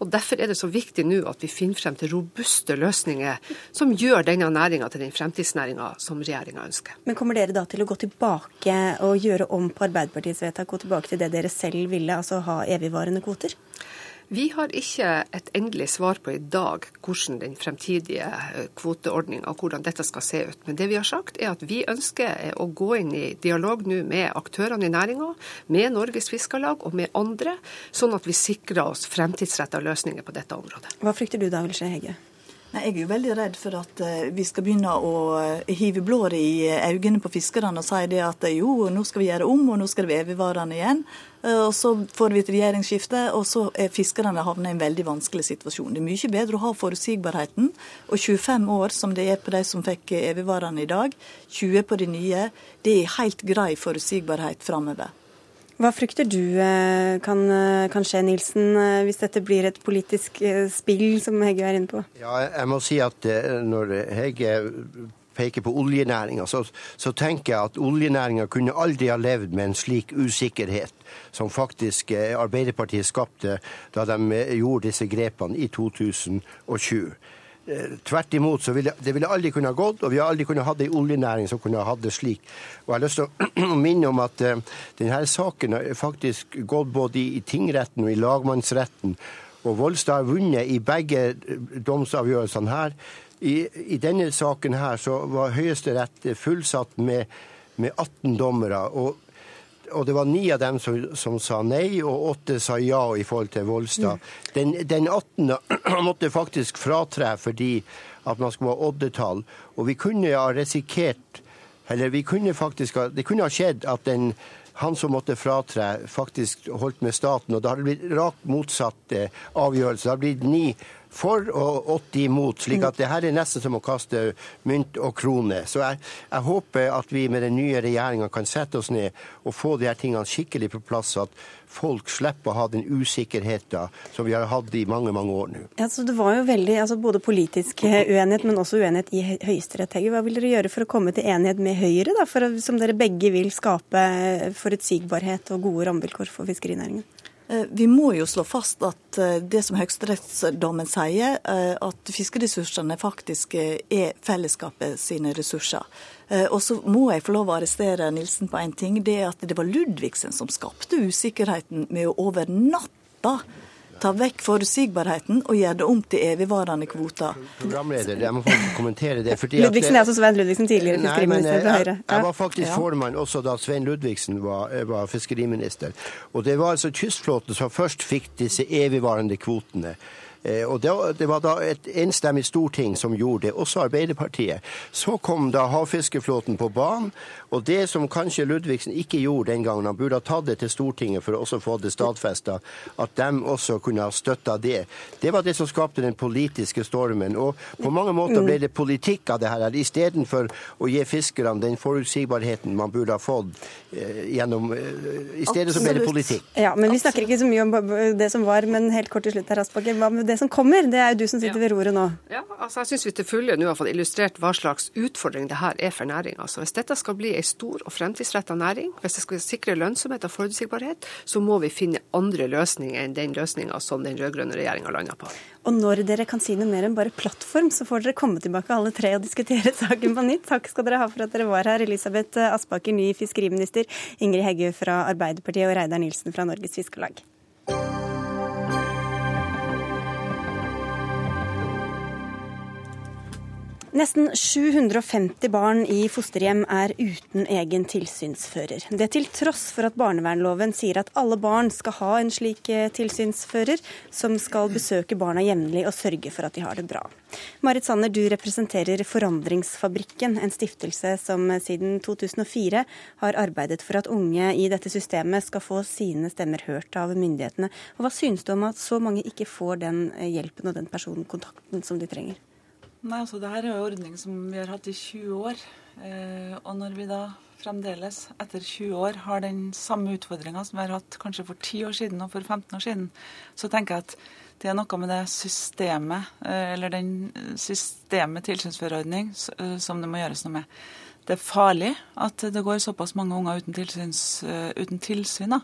I: Og Derfor er det så viktig nå at vi finner frem til robuste løsninger som gjør denne næringa til den fremtidsnæringa som regjeringa ønsker.
B: Men kommer dere da til å gå tilbake og gjøre om på Arbeiderpartiets vedtak, gå tilbake til det dere selv ville, altså ha evigvarende kvoter?
I: Vi har ikke et endelig svar på i dag hvordan den fremtidige eh, kvoteordninga hvordan dette skal se ut. Men det vi har sagt er at vi ønsker å gå inn i dialog nå med aktørene i næringa, med Norges Fiskarlag og med andre, sånn at vi sikrer oss fremtidsretta løsninger på dette området.
B: Hva frykter du da vil skje, Hegge?
H: Jeg er jo veldig redd for at eh, vi skal begynne å eh, hive blår i øynene på fiskerne og si det at eh, jo, nå skal vi gjøre om, og nå skal det være evigvarende igjen. Og Så får vi et regjeringsskifte, og så er fiskerne havnet i en veldig vanskelig situasjon. Det er mye bedre å ha forutsigbarheten. Og 25 år, som det er på de som fikk evigvarende i dag, 20 på de nye, det er helt grei forutsigbarhet framover.
B: Hva frykter du eh, kan, eh, kan, skje, Nilsen, eh, hvis dette blir et politisk spill, som Hegge er inne på?
G: Ja, jeg må si at når Hegge peker på oljenæringa, så, så, tenker jeg at oljenæringa kunne aldri ha levd med en slik usikkerhet som faktisk Arbeiderpartiet skapte da de gjorde disse grepene i 2020. Eh, tvert imot så ville det ville aldri kunne ha gått, og vi har aldri kunnet hatt ei oljenæring som kunne ha hatt det slik. Og Jeg har lyst til å minne om at uh, denne saken har faktisk gått både i, i tingretten og i lagmannsretten. Og Volstad har vunnet i begge eh, domsavgjørelsene her. i, i, denne saken her så var Høyesterett fullsatt med, med 18 dommere. og og det var ni av dem som, som, sa nei, og åtte sa ja i forhold til Volstad. Mm. Den, den 18. måtte faktisk fratre fordi at man skulle ha oddetall. Og vi kunne ha risikert Eller vi kunne faktisk ha, det kunne ha skjedd at den, han som måtte fratre, faktisk holdt med staten. Og da hadde det blitt rakt motsatt avgjørelse. Det hadde blitt ni for og 80 imot. slik at det her er nesten som å kaste mynt og krone. Så jeg, jeg håper at vi med den nye regjeringa kan sette oss ned og få de her tingene skikkelig på plass. at folk slipper å ha den usikkerheten som vi har hatt i mange mange år nå.
B: Ja, så det var jo veldig, altså Både politisk uenighet, men også uenighet i Høyesterett. Hva vil dere gjøre for å komme til enighet med Høyre, da, for, som dere begge vil skape forutsigbarhet og gode rammevilkår for fiskerinæringen?
H: Eh, vi må jo slå fast at eh, det som høyesterettsdommen sier, eh, at fiskeressursene faktisk er fellesskapet sine ressurser. Og så må jeg få lov å arrestere Nilsen på én ting. Det er at det var Ludvigsen som skapte usikkerheten med å over natta ta vekk forutsigbarheten og gjøre det om til evigvarende kvoter.
G: Programleder, jeg må få kommentere det.
B: Ludvigsen er altså Svein Ludvigsen, tidligere fiskeriminister fra Høyre.
G: Jeg, jeg var faktisk ja. formann også da Svein Ludvigsen var, var, fiskeriminister. Og det var altså kystflåten som først fikk disse evigvarende kvotene. Eh, og Det var da et enstemmig storting som gjorde det, også Arbeiderpartiet. Så kom da havfiskeflåten på banen, og det som kanskje Ludvigsen ikke gjorde den gangen, han burde ha tatt det til Stortinget for å også få det stadfesta, at de også kunne ha støtta det. Det var det som skapte den politiske stormen. Og på mange måter ble det politikk av det her. Istedenfor å gi fiskerne den forutsigbarheten man burde ha fått eh, gjennom eh, I stedet så ble det politikk.
B: Ja, men vi snakker ikke så mye om det som var, men helt kort til slutt her, Aspaker. Hva med det som kommer? Det er jo du som sitter ja. ved roret nå.
I: Ja, altså jeg syns vi til fulle nå har fått illustrert hva slags utfordring det her er for næringa. Altså, hvis dette skal bli ei stor og fremtidsretta næring, hvis det skal sikre lønnsomhet og forutsigbarhet, så må vi finne andre løsninger enn den løsninga som den rød-grønne regjeringa landa på.
B: Og når dere kan si noe mer enn bare plattform, så får dere komme tilbake alle tre og diskutere saken på nytt. Takk skal dere ha for at dere var her. Elisabeth Aspaker, ny fiskeriminister, Ingrid Heggø fra Arbeiderpartiet og Reidar Nilsen fra Norges Fiskarlag. Nesten 750 barn i fosterhjem er uten egen tilsynsfører. Det til tross for at barnevernloven sier at alle barn skal ha en slik eh, tilsynsfører, som skal besøke barna jevnlig og sørge for at de har det bra. Marit Sanner, du representerer Forandringsfabrikken, en stiftelse som siden 2004 har arbeidet for at unge i dette systemet skal få sine stemmer hørt av myndighetene. Og hva synes du om at så mange ikke får den eh, hjelpen og den personkontakten som de trenger?
J: Nei, altså det her er en ordning som vi har hatt i 20 år. Eh, og når vi da fremdeles etter 20 år har den samme utfordringa som vi har hatt kanskje for 10 år siden og for 15 år siden, så tenker jeg at det er noe med det systemet, eh, eller den systemet tilsynsførerordning, eh, som det må gjøres noe med. Det er farlig at det går såpass mange unger uten, tilsyns, uh, uten tilsyn. Da.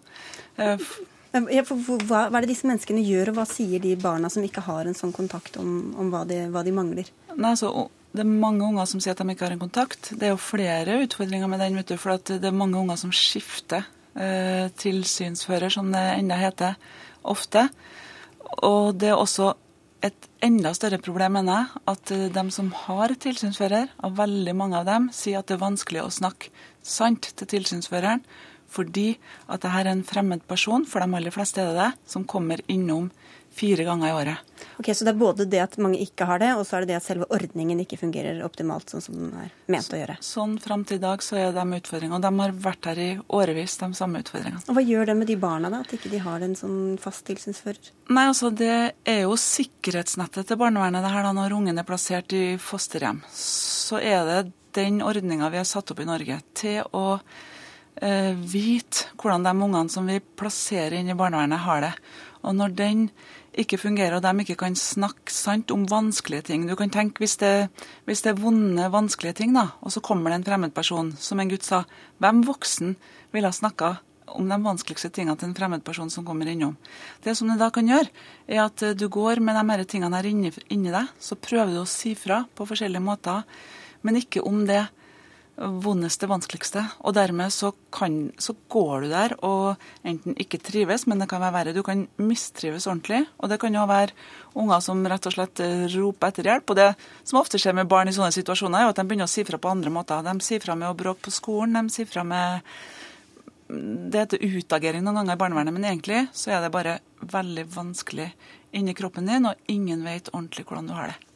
J: Eh,
B: hva, hva, er det disse menneskene gjør, og hva sier de barna som ikke har en sånn kontakt om, om hva, de, hva, de, mangler?
J: Nei, så, det er mange unger som sier at de ikke har en kontakt. Det er jo flere utfordringer med den, du, for det er mange unger som skifter eh, tilsynsfører, som det enda heter, ofte. Og det er også et enda større problem, mener jeg, at eh, de som har tilsynsfører, og veldig mange av dem, sier at det er vanskelig å snakke sant til tilsynsføreren fordi at dette er en fremmed person, for de aller fleste er det det, som kommer innom fire ganger i året.
B: Ok, Så det er både det at mange ikke har det, og så er det det at selve ordningen ikke fungerer optimalt sånn som den er ment å gjøre?
J: Sånn fram til i dag så er de utfordringene. Og de har vært her i årevis, de samme utfordringene.
B: Og Hva gjør det med de barna, da? At ikke de har en sånn fast tilsynsfører?
J: Nei, altså Det er jo sikkerhetsnettet til barnevernet det her da når ungen er plassert i fosterhjem. Så er det den ordninga vi har satt opp i Norge til å eh, vite hvordan de ungene som vi plasserer inn i barnevernet, har det. Og når den ikke fungerer, og de ikke kan snakke sant om vanskelige ting Du kan tenke hvis det, hvis det er vonde, vanskelige ting, da, og så kommer det en fremmedperson, som en gutt sa, hvem voksen ville ha snakka om de vanskeligste tingene til en fremmedperson som kommer innom. Det som du da kan gjøre, er at du går med de her tingene her inni, inni deg, så prøver du å si fra på forskjellige måter, men ikke om det vondeste, vanskeligste. Og dermed så, kan, så, går du der og enten ikke trives, men det kan være verre. Du kan mistrives ordentlig. Og det kan jo være unger som rett og slett roper etter hjelp. Og det som ofte skjer med barn i sånne situasjoner, er jo at de begynner å si fra på andre måter. De sier fra med å bråke på skolen, de sier fra med Det heter utagering noen ganger i barnevernet, men egentlig så er det bare veldig vanskelig inni kroppen din, og ingen vet ordentlig hvordan du har det.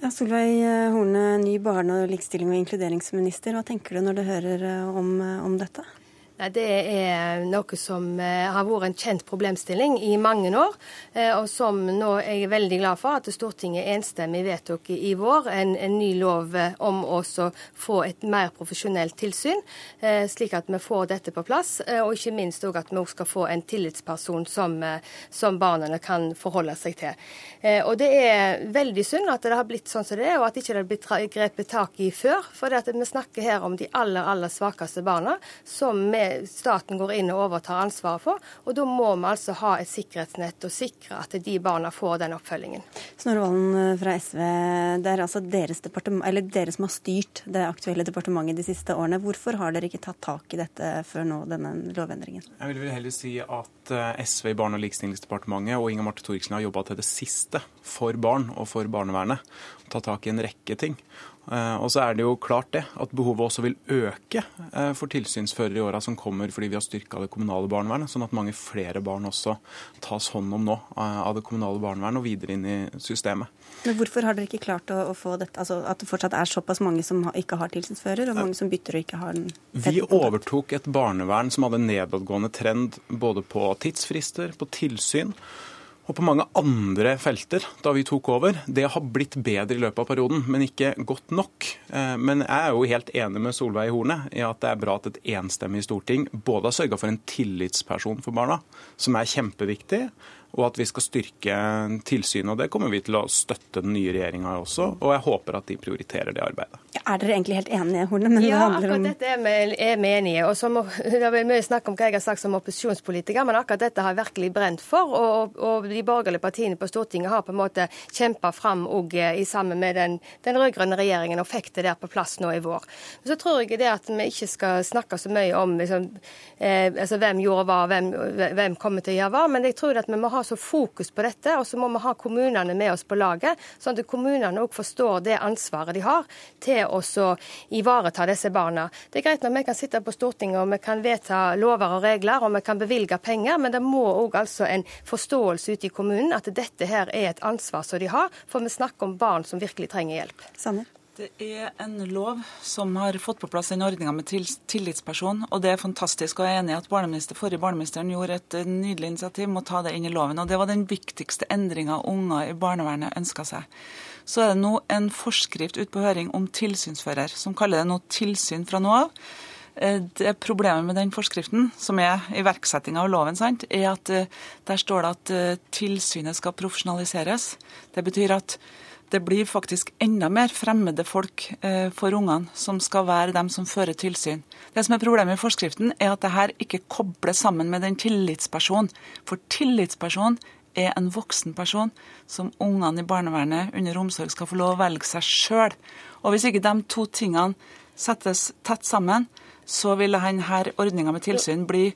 B: Ja, Solveig Horne, ny barne-, likestilling- og inkluderingsminister. Hva tenker du når du hører eh, om, eh, om dette?
K: Det er noe som eh, har vært en kjent problemstilling i mange år, eh, og som nå er jeg veldig glad for at Stortinget enstemmig vedtok i vår en, en ny lov eh, om å få et mer profesjonelt tilsyn, slik at vi får dette på plass. Og ikke minst òg at vi skal få en tillitsperson som, som barna kan forholde seg til. Og det er veldig synd at det har blitt sånn som det er, og at ikke det har blitt grepet tak i før. For vi snakker her om de aller, aller svakeste barna som vi staten går inn og overtar ansvaret for. Og da må vi altså ha et sikkerhetsnett og sikre at de barna får den oppfølgingen.
B: Snorre Valen eh, fra SV, det er altså deres, dere som har styrt det aktuelle departementet de siste årene. Hvorfor har dere ikke tatt tak i dette før nå, denne lovendringen?
L: Jeg vil heller si at eh, SV i Barne- og likestillingsdepartementet og Inga Marte Thoriksen har jobba til det siste for barn og for barnevernet. Tatt tak i en rekke ting. Eh, og så er det jo klart det, at behovet også vil øke eh, for tilsynsførere i åra som kommer, fordi vi har styrka det kommunale barnevernet, sånn at mange flere barn også tas hånd om nå eh, av det kommunale barnevernet og videre inn i systemet.
B: Men Hvorfor har dere ikke klart å, å få dette, altså at det fortsatt er såpass mange som ikke har tilsynsfører, og mange som bytter og ikke har den?
L: Vi overtok et barnevern som hadde nedadgående trend både på tidsfrister, på tilsyn og på mange andre felter da vi tok over. Det har blitt bedre i løpet av perioden, men ikke godt nok. Eh, men jeg er jo helt enig med Solveig Horne i at det er bra at et enstemmig storting både har sørga for en tillitsperson for barna, som er kjempeviktig, og at vi skal styrke tilsynet. og Det kommer vi til å støtte den nye regjeringa også, og jeg håper at de prioriterer det arbeidet.
B: Er dere egentlig helt enige, Horne? Men
K: ja, akkurat om... dette er vi, enige og som, Det er mye snakk om hva jeg har sagt som opposisjonspolitiker, men akkurat dette har jeg virkelig brent for. Og, og de borgerlige partiene på Stortinget har på en måte kjempa fram òg i sammen med den, den rød-grønne regjeringen og fikk det der på plass nå i vår. Så tror jeg det at vi ikke skal snakke så mye om liksom, eh, altså, hvem gjorde hva, hvem, hvem kommer til å gjøre hva, men jeg tror at vi må ha så fokus på dette, og så må vi ha kommunene med oss på laget, sånn at kommunene òg forstår det ansvaret de har til å ivareta disse barna. Det er greit når vi kan sitte på Stortinget og vi kan vedta lover og regler og vi kan bevilge penger, men det må òg altså en forståelse ute i kommunen at dette her er et ansvar som de har, for vi snakker om barn som virkelig trenger hjelp.
B: Sanne?
J: Det er en lov som har fått på plass den ordninga med tillitsperson, og det er fantastisk. Og jeg er enig i at barneminister, forrige barneministeren gjorde et nydelig initiativ med å ta det inn i loven. Og det var den viktigste endringa unger i barnevernet ønska seg. Så er det nå en forskrift ute på høring om tilsynsfører, som kaller det nå tilsyn fra nå av. Eh, det Problemet med den forskriften, som er iverksettinga av loven, sant, er at eh, der står det at tilsynet skal profesjonaliseres. Det betyr at det blir faktisk enda mer fremmede folk eh, for ungene, som skal være dem som fører tilsyn. Det som er Problemet i forskriften er at det her ikke kobles sammen med den tillitspersonen. For tillitspersonen er en voksen person som ungene i barnevernet under omsorg skal få lov å velge seg sjøl. Og hvis ikke de to tingene settes tett sammen, så vil denne ordninga med tilsyn bli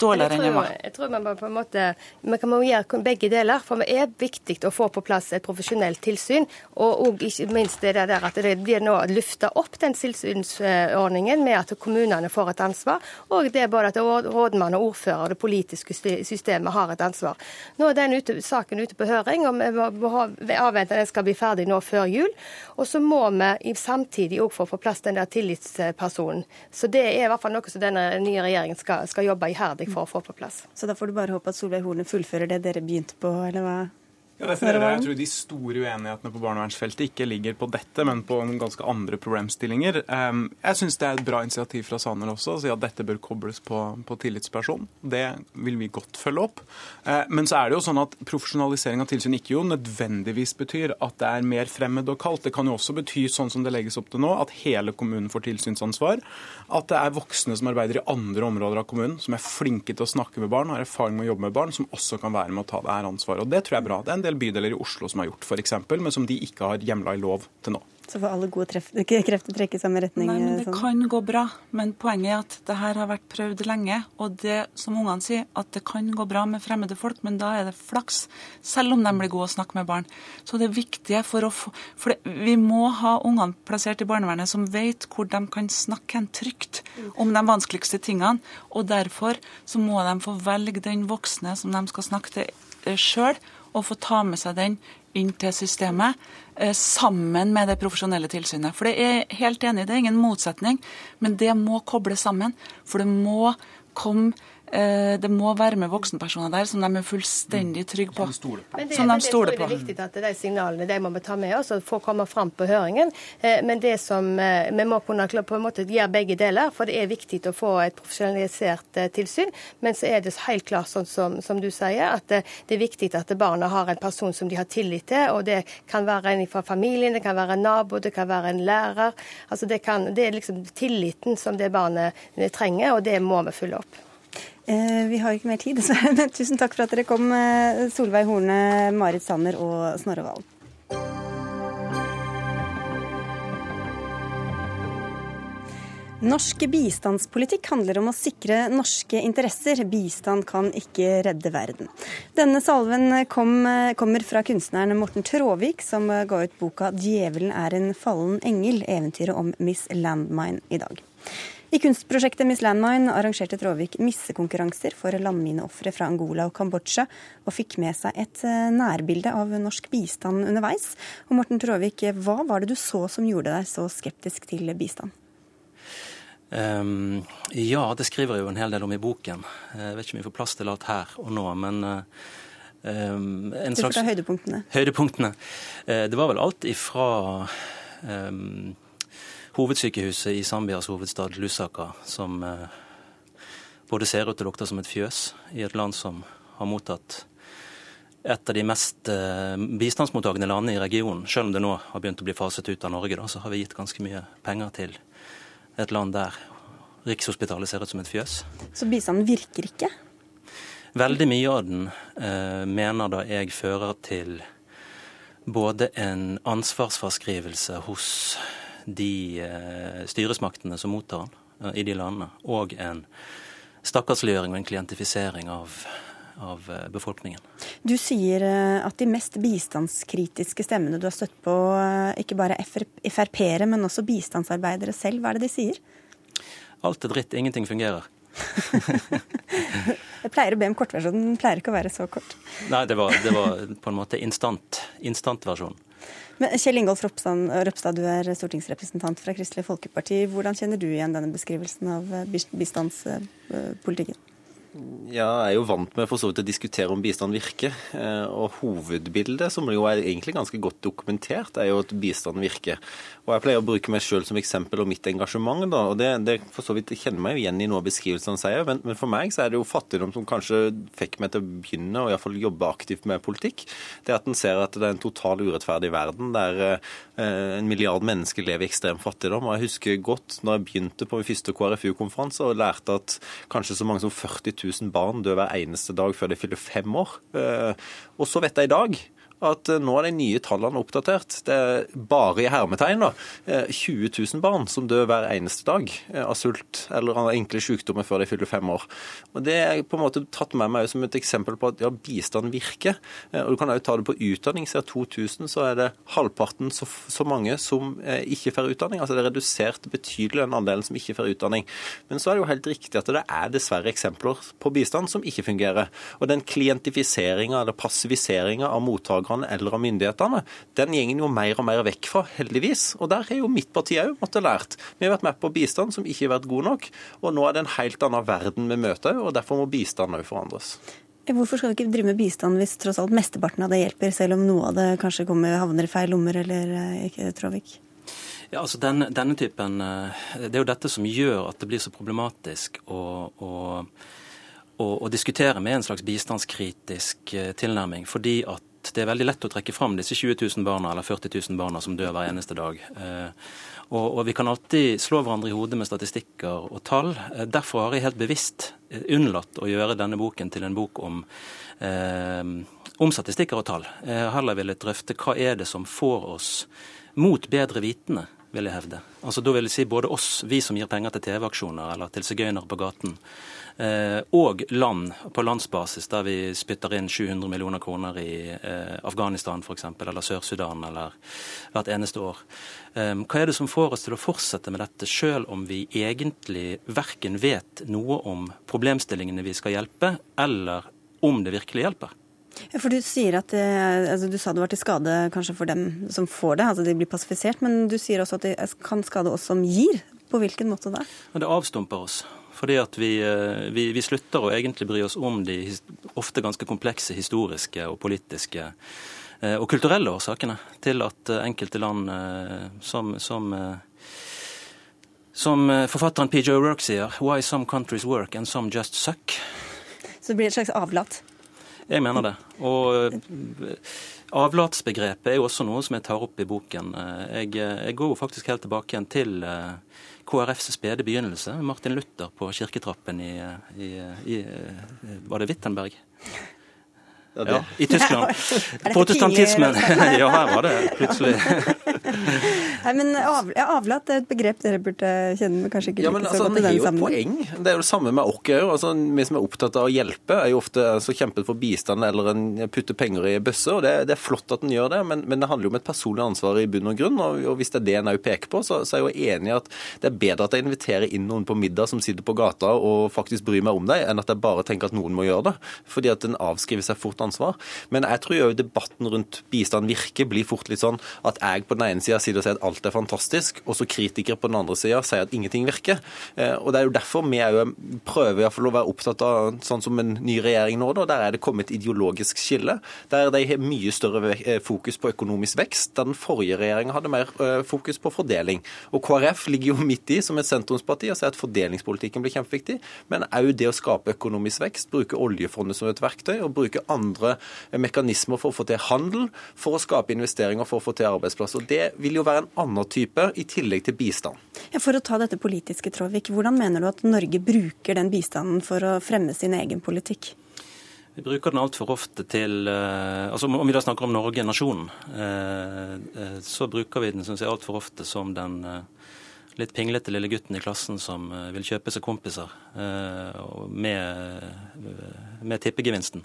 J: dårligere enn
K: jeg var. Jeg tror man på en måte, vi kan gjøre begge deler. For det er viktig å få på plass et profesjonelt tilsyn. Og, og ikke minst det der at det blir nå løfta opp den tilsynsordningen med at kommunene får et ansvar. Og det er både at rådmann og ordfører og det politiske systemet har et ansvar. Nå er den ute, saken ute på høring, og vi avventer den skal bli ferdig nå før jul. Og så må vi samtidig òg få på plass den der tillitspersonen. Så det er i hvert fall noe som denne nye regjeringen skal, skal jobbe iherdig for å få på plass.
B: Så da får du bare håpe at Solveig Horne fullfører det dere begynte på, eller hva?
L: Ja, derfor er jeg tror De store uenighetene på barnevernsfeltet ikke ligger på dette, men på ganske andre problemstillinger. Ehm, jeg syns det er et bra initiativ fra Sanner også å si at dette bør kobles på, på tillitsperson. Det vil vi godt følge opp. Eh, men så er det jo sånn at profesjonalisering av tilsyn ikke jo nødvendigvis betyr at det er mer fremmed og kaldt. Det kan jo også bety, sånn som det legges opp til nå, at hele kommunen får tilsynsansvar. At det er voksne som arbeider i andre områder av kommunen, som er flinke til å snakke med barn, har erfaring med å jobbe med barn, som også kan være med å ta det her ansvaret. Og Det tror jeg er bra. Det er en del bydeler i Oslo som har gjort, f.eks., men som de ikke har hjemla i lov til nå.
B: Så får alle gode treff, krefter trekke i samme retning?
J: Nei, men Det
B: sånn.
J: kan gå bra, men poenget er at det her har vært prøvd lenge. Og det som ungene sier, at det kan gå bra med fremmede folk, men da er det flaks. Selv om de blir gode å snakke med barn. Så det viktige for å få For det, vi må ha ungene plassert i barnevernet som vet hvor de kan snakke hen trygt om de vanskeligste tingene. Og derfor så må de få velge den voksne som de skal snakke til sjøl, og få ta med seg den inn til systemet eh, sammen med det profesjonelle tilsynet. For det er helt enig, det er ingen motsetning, men det må kobles sammen. For det må komme det må være med voksenpersoner der som de er fullstendig trygge på.
K: Men det, som de stoler på. Det er viktig at de signalene de må vi ta med oss og få komme fram på høringen. Eh, men det som eh, vi må kunne på en måte gjøre begge deler, for det er viktig å få et profesjonalisert tilsyn. Men så er det helt klart sånn som, som, du sier, at det, det, er viktig at barna har en person som de har tillit til. Og det kan være en fra familien, det kan være en nabo, det kan være en lærer. Altså det, kan, det er liksom tilliten som det barnet trenger, og det må vi følge opp.
B: Eh, vi har ikke mer tid, dessverre. Men tusen takk for at dere kom, eh, Solveig Horne, Marit Sanner og Snorre Valen. Norsk bistandspolitikk handler om å sikre norske interesser. Bistand kan ikke redde verden. Denne salven kom, eh, kommer fra kunstneren Morten Tråvik, som ga ut boka 'Djevelen er en fallen engel', eventyret om Miss Landmine, i dag. I kunstprosjektet Miss Landmine arrangerte Tråvik missekonkurranser for landmineofre fra Angola og Kambodsja, og fikk med seg et eh, nærbilde av norsk bistand underveis. Og Morten Tråvik, hva var det du så som gjorde deg så skeptisk til bistand?
M: Um, ja, det skriver jeg jo en hel del om i boken. Jeg vet ikke om vi får plass til alt her og nå, men um,
B: en slags høydepunktene.
M: Høydepunktene. Uh, det var vel alt ifra um, hovedsykehuset i Zambias hovedstad Lusaka, som eh, både ser ut og lukter som et fjøs i et land som har mottatt et av de mest eh, bistandsmottakende landene i regionen. Selv om det nå har begynt å bli faset ut av Norge, da, så har vi gitt ganske mye penger til et land der Rikshospitalet ser ut som et fjøs.
B: Så bistanden virker ikke?
M: Veldig mye av den eh, mener da jeg fører til både en ansvarsfraskrivelse hos de eh, styresmaktene som mottar den eh, i de landene, og en stakkarsliggjøring og en klientifisering av, av eh, befolkningen.
B: Du sier at de mest bistandskritiske stemmene du har støtt på, ikke bare er Frp-ere, men også bistandsarbeidere selv. Hva er det de sier?
M: Alt er dritt, ingenting fungerer.
B: Jeg pleier å be om kortversjonen, den pleier ikke å være så kort.
M: Nei, det var, det var på en måte instant, instantversjonen.
B: Men Kjell Ingolf Røpstad, du er stortingsrepresentant fra Kristelig Folkeparti. Hvordan kjenner du igjen denne beskrivelsen av bistandspolitikken?
N: Ja, jeg er jo vant med for så vidt å diskutere om bistand virker. Eh, og hovedbildet, som jo er egentlig ganske godt dokumentert, er jo at bistand virker. Og Jeg pleier å bruke meg sjøl som eksempel og mitt engasjement. da, og det, det for så vidt kjenner meg jo igjen i noe av beskrivelsene sier, men, men, for meg så er det jo fattigdom som kanskje fikk meg til å begynne og iallfall jobbe aktivt med politikk. Det at en ser at det er en total urettferdig verden der eh, en milliard mennesker lever i ekstrem fattigdom. og Jeg husker godt når jeg begynte på min første KrFU-konferanse og lærte at kanskje så mange som 40 000 barn dør hver eneste dag før de fyller fem år. Eh, og så vet jeg i dag at eh, nå er de nye tallene oppdatert. Det er bare i hermetegn da, 20 eh, 000 barn som dør hver eneste dag eh, av sult eller av enkle sykdommer før de fyller fem år. Og Det er på en måte tatt med meg som et eksempel på at ja, bistand virker. Og Du kan også ta det på utdanning. Siden 2000 så er det halvparten så, så mange som ikke får utdanning. Altså Det er redusert betydelig den andelen som ikke får utdanning. Men så er det jo helt riktig at det er dessverre eksempler på bistand som ikke fungerer. Og den klientifiseringa eller passiviseringa av mottakere politikerne eller av myndighetene, den gjengen jo mer og mer vekk fra, heldigvis. Og der har jo mitt parti òg måttet lært. Vi har vært med på bistand som ikke har vært god nok, og nå er det en helt annen verden vi møter, og derfor må bistanden òg forandres.
B: Hvorfor skal vi ikke drive med bistand hvis tross alt mesteparten av det hjelper, selv om noe av det kanskje kommer, havner i feil lommer, eller eh, ikke, Tråvik?
M: Ja, altså den, denne, typen, eh, Det er jo dette som gjør at det blir så problematisk å, å, å, å diskutere med en slags bistandskritisk eh, tilnærming. Fordi at det er veldig lett å trekke fram disse 20 000 barna eller 40 000 barna som dør hver eneste dag. Eh, og, og, vi kan alltid slå hverandre i hodet med statistikker og tall. Eh, derfor har jeg helt bevisst eh, unnlatt å gjøre denne boken til en bok om, eh, om statistikker og tall. Jeg heller ville drøfte hva er det som får oss mot bedre vitende, vil jeg hevde. Altså Da vil jeg si både oss, vi som gir penger til TV-aksjoner eller til sigøynere på gaten, og land på landsbasis, der vi spytter inn 700 millioner kroner i eh, Afghanistan f.eks., eller Sør-Sudan, eller hvert eneste år. Eh, hva er det som får oss til å fortsette med dette, sjøl om vi egentlig verken vet noe om problemstillingene vi skal hjelpe, eller om det virkelig hjelper?
B: For Du sier at det, altså du sa det var til skade kanskje for dem som får det, altså de blir passifisert. Men du sier også at det kan skade oss som gir. På hvilken måte da?
M: Det avstumper oss. Fordi at vi, eh, vi, vi, slutter å egentlig bry oss om de ofte ganske komplekse historiske og politiske eh, og kulturelle årsakene til at eh, enkelte land som, som, som forfatteren P.J. O'Rourke sier, 'Why some countries work and some just suck'.
B: Så det blir et slags avlat?
M: Jeg mener det. Og avlatsbegrepet er jo også noe som jeg tar opp i boken. Jeg, jeg går jo faktisk helt tilbake igjen til KrFs spede begynnelse. Martin Luther på kirketrappen i, i, i Var det Wittenberg? Ja, ja, I Tyskland. Protestantismen. ja, her var det plutselig
B: Nei, men av, Avlat er et begrep dere burde kjenne, men kanskje ikke
N: ja, men, altså, så godt i den sammenheng. Poeng. Det er jo det samme med oss òg. Altså, vi som er opptatt av å hjelpe, er jo ofte altså, kjempet for bistand eller en putter penger i bøsse. og det, det, er flott at en gjør det, men, men, det handler jo om et personlig ansvar i bunn og grunn. Og, og hvis det er det en òg peker på, så, så, er jeg jo enig i at det er bedre at jeg inviterer inn noen på middag som sitter på gata og faktisk bryr meg om deg, enn at jeg bare tenker at noen må gjøre det. Fordi at en avskriver seg fort ansvar. Men jeg tror jo debatten rundt bistand virker blir fort litt sånn at jeg på den ene sida sier at alt er fantastisk, og så kritikere på den andre sida sier at ingenting virker. Eh, og Det er jo derfor vi òg prøver fall å være opptatt av sånn som en ny regjering nå, da, der er det kommet ideologisk skille. Der de har mye større eh, fokus på økonomisk vekst, der den forrige regjeringa hadde mer eh, fokus på fordeling. Og KrF ligger jo midt i som et sentrumsparti og sier at fordelingspolitikken blir kjempeviktig, men òg det å skape økonomisk vekst, bruke oljefondet som et verktøy og bruke andre mekanismer for å få til handel, for å skape investeringer, for å få til arbeidsplasser. Det vil jo være en annen type, i tillegg til bistand.
B: Ja, for å ta dette politiske, Tråvik, hvordan mener du at Norge bruker den bistanden for å fremme sin egen politikk?
M: Vi bruker den altfor ofte til eh, altså Om vi da snakker om Norge, nasjonen, eh, eh, så bruker vi den synes jeg, altfor ofte som den litt pinglete lille gutten i klassen som vil kjøpe seg kompiser med, med tippegevinsten.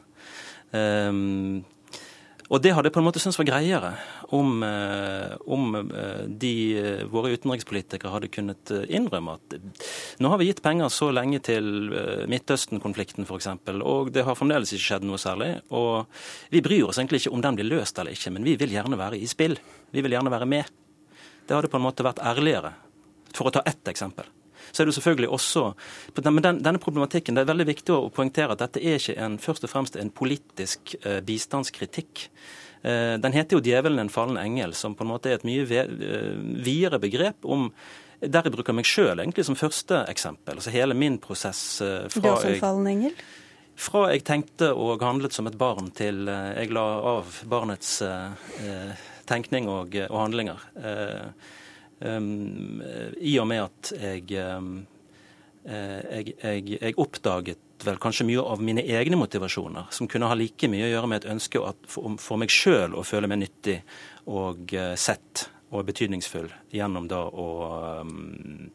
M: Og det hadde jeg på en måte syntes var greiere om, eh, om eh, de, eh, våre utenrikspolitikere hadde kunnet innrømme at nå har vi gitt penger så lenge til Midtøsten-konflikten f.eks., og det har fremdeles ikke skjedd noe særlig. Og vi bryr oss egentlig ikke om den blir løst eller ikke, men vi vil gjerne være i spill. Vi vil gjerne være med. Det hadde på en måte vært ærligere, for å ta ett eksempel så er det selvfølgelig også Men den, denne problematikken, det er veldig viktig å poengtere at dette er ikke en, først og fremst en politisk eh, bistandskritikk. Eh, den heter jo 'Djevelen en fallen engel', som på en måte er et mye eh, videre begrep om der jeg bruker meg sjøl som første eksempel. altså Hele min prosess
B: eh, fra Du er også en fallen engel?
M: Fra jeg tenkte og handlet som et barn, til jeg la av barnets eh, tenkning og, og handlinger. Eh, Um, I og med at jeg, um, jeg, jeg, jeg, oppdaget vel kanskje mye av mine egne motivasjoner, som kunne ha like mye å gjøre med et ønske for, for meg sjøl å føle meg nyttig og uh, sett og betydningsfull gjennom da å um,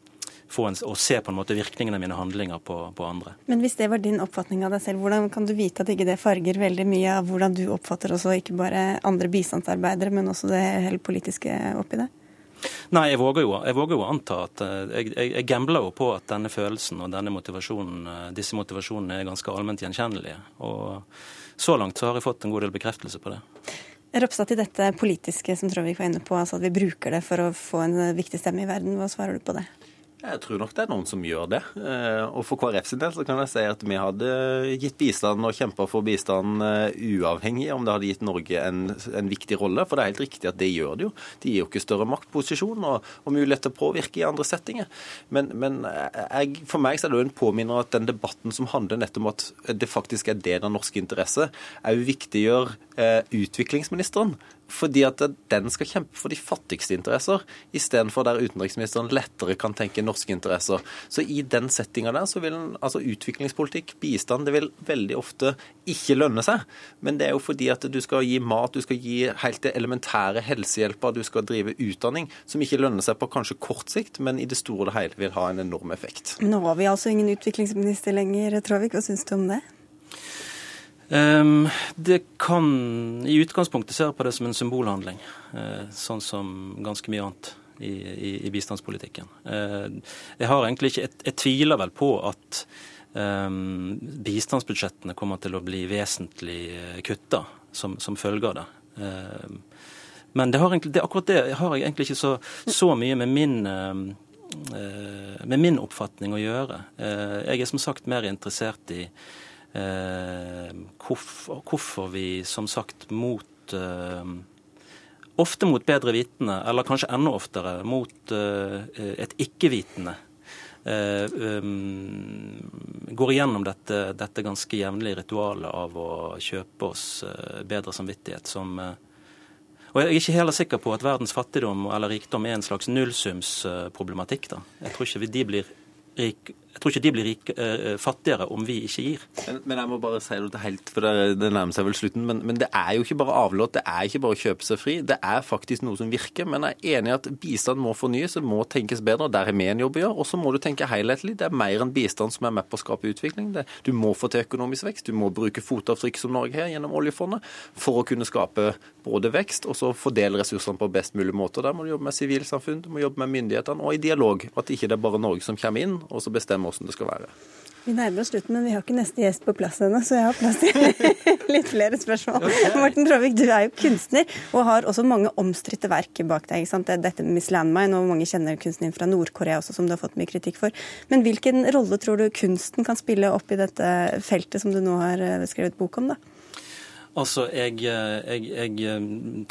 M: en, å se på en måte virkningen av mine handlinger på, på, andre.
B: Men hvis det var din oppfatning av deg selv, hvordan kan du vite at ikke det farger veldig mye av hvordan du oppfatter også ikke bare andre bistandsarbeidere, men også det hele politiske oppi det?
M: Nei, jeg våger jo, jeg våger jo anta at eh, jeg, jeg, jeg, gambler jo på at denne følelsen og denne motivasjonen, eh, disse motivasjonene er ganske allment gjenkjennelige. Og så langt så har jeg fått en god del bekreftelse på det.
B: Ropstad, til dette politiske som Tråvik var inne på, altså at vi bruker det for å få en viktig stemme i verden. Hva svarer du på det?
N: Jeg tror nok det er noen som gjør det. Eh, og for KrF sin del så kan jeg si at vi hadde gitt bistand og kjempa for bistand eh, uavhengig om det hadde gitt Norge en, en, viktig rolle. For det er helt riktig at det gjør det jo. De gir jo ikke større maktposisjon og, og mulighet til å påvirke i andre settinger. Men, men jeg, for meg så er det jo en påminner at den debatten som handler nettopp om at det faktisk er det den norske interesse, òg viktiggjør eh, utviklingsministeren fordi at den skal kjempe for de fattigste interesser, istedenfor der utenriksministeren lettere kan tenke norske interesser. Så i den settinga der så vil altså utviklingspolitikk, bistand, det vil veldig ofte ikke lønne seg. Men det er jo fordi at du skal gi mat, du skal gi helt det elementære helsehjelpa, du skal drive utdanning, som ikke lønner seg på kanskje kort sikt, men i det store og hele vil ha en enorm effekt.
B: Nå har vi altså ingen utviklingsminister lenger, Travik. Hva syns du om det?
M: Um, det kan I utgangspunktet se på det som en symbolhandling, uh, sånn som ganske mye annet i, i, i bistandspolitikken. Uh, jeg har egentlig ikke, jeg, jeg tviler vel på at um, bistandsbudsjettene kommer til å bli vesentlig eh, kutta som, som følge av det. Uh, men det har egentlig, det, akkurat det har jeg egentlig ikke så, så mye med min med min oppfatning å gjøre. Jeg er som sagt mer interessert i Eh, hvorfor, hvorfor, vi som sagt mot eh, Ofte mot bedre vitende, eller kanskje enda oftere mot eh, et ikke-vitende. går igjennom dette, dette ganske jevnlige ritualet av å kjøpe oss bedre samvittighet som og Jeg er ikke heller sikker på at verdens fattigdom eller rikdom er en slags nullsumsproblematikk. Jeg tror ikke de blir rik, jeg tror ikke de blir rik, eh, fattigere om vi ikke gir.
N: Men, men, jeg må bare si det helt, for det, det nærmer seg vel slutten. Men, men, det er jo ikke bare avlåt, det er ikke bare å kjøpe seg fri. Det er faktisk noe som virker. Men jeg er enig i at bistand må fornyes, det må tenkes bedre. Der har vi en jobb å gjøre. Og så må du tenke helhetlig. Det er mer enn bistand som er med på å skape utvikling. Det, du må få til økonomisk vekst. Du må bruke fotavtrykk som Norge har gjennom oljefondet for å kunne skape både vekst og så fordele ressursene på best mulig måte. Der må du jobbe med sivilsamfunn, du må jobbe med myndighetene og i dialog. At ikke det er bare Norge som kommer inn og så bestemmer hvordan det skal være.
B: Vi nærmer oss slutten, men vi har ikke neste gjest på plass ennå, så jeg har plass til litt flere spørsmål. Okay. Morten Tråvik, du er jo kunstner og har også mange omstridte verk bak deg. ikke sant? Dette med Miss Landmine, og mange kjenner kunstneren fra Nord-Korea også, som du har fått mye kritikk for. Men hvilken rolle tror du kunsten kan spille opp i dette feltet som du nå har eh, skrevet bok om, da?
M: Altså, jeg, jeg, jeg,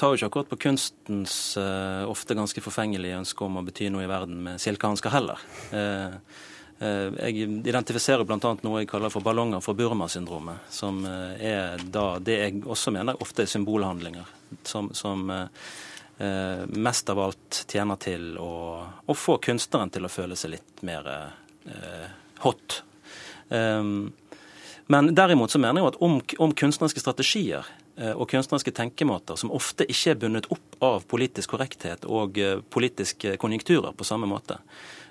M: tar jo ikke akkurat på kunstens uh, ofte ganske forfengelige ønske om å bety noe i verden med silkehansker heller. Uh, Eh, jeg identifiserer bl.a. noe jeg kaller for ballonger for Burma-syndromet. Som eh, er da det jeg også mener ofte er symbolhandlinger. Som, som eh, mest av alt tjener til å, å, få kunstneren til å føle seg litt mer eh, hot. Um, men derimot så mener jeg jo at om, om kunstneriske strategier og kunstneriske tenkemåter som ofte ikke er bundet opp av politisk korrekthet og politiske konjunkturer på samme måte,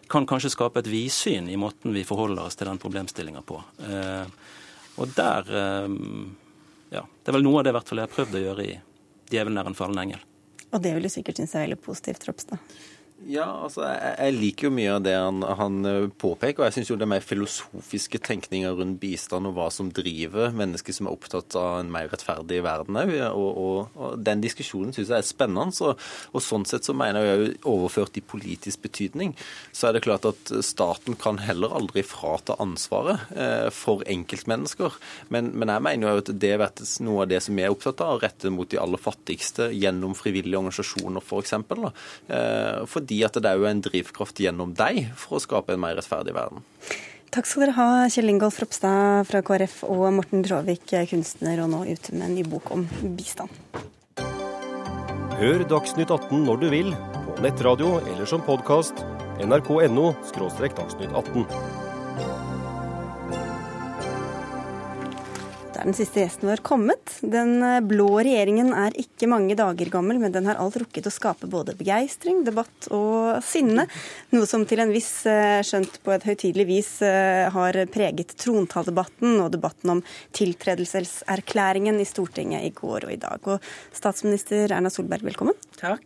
M: kan kanskje skape et vidsyn i måten vi forholder oss til den problemstillinga på. Eh, og der eh, Ja, det er vel noe av det hvert jeg har prøvd å gjøre i 'Djevelen er en fallen engel'.
B: Og det vil du sikkert synes er veldig positivt, Ropstad?
N: Ja, altså, jeg, jeg, liker jo mye av det han, han eh, påpeker. og Jeg syns jo er mer filosofiske tenkninger rundt bistand og hva som driver mennesker som er opptatt av en mer rettferdig verden òg. Og, og, og, den diskusjonen syns jeg er spennende. Så, og sånn sett så mener jeg òg overført i politisk betydning, så er det klart at staten kan heller aldri frata ansvaret eh, for enkeltmennesker. Men, men, jeg mener jo at det er noe av det som vi er opptatt av, å rette mot de aller fattigste gjennom frivillige organisasjoner f.eks. Eh, for fordi at det er jo en drivkraft gjennom deg for å skape en mer rettferdig verden.
B: Takk skal dere ha, Kjell Ingolf Ropstad fra KrF og Morten Traavik, kunstner og nå ute med en ny bok om bistand.
O: Hør Dagsnytt 18 når du vil, på nettradio eller som podkast. nrk.no – dagsnytt 18.
B: er den siste gjesten vår kommet. Den eh, blå regjeringen er ikke mange dager gammel, men den har alt rukket å skape både begeistring, debatt og sinne. Noe som til en viss, eh, skjønt på et høytidelig vis, eh, har preget trontaldebatten og debatten om tiltredelseserklæringen i Stortinget i går og i dag. Og statsminister Erna Solberg, velkommen.
P: Takk.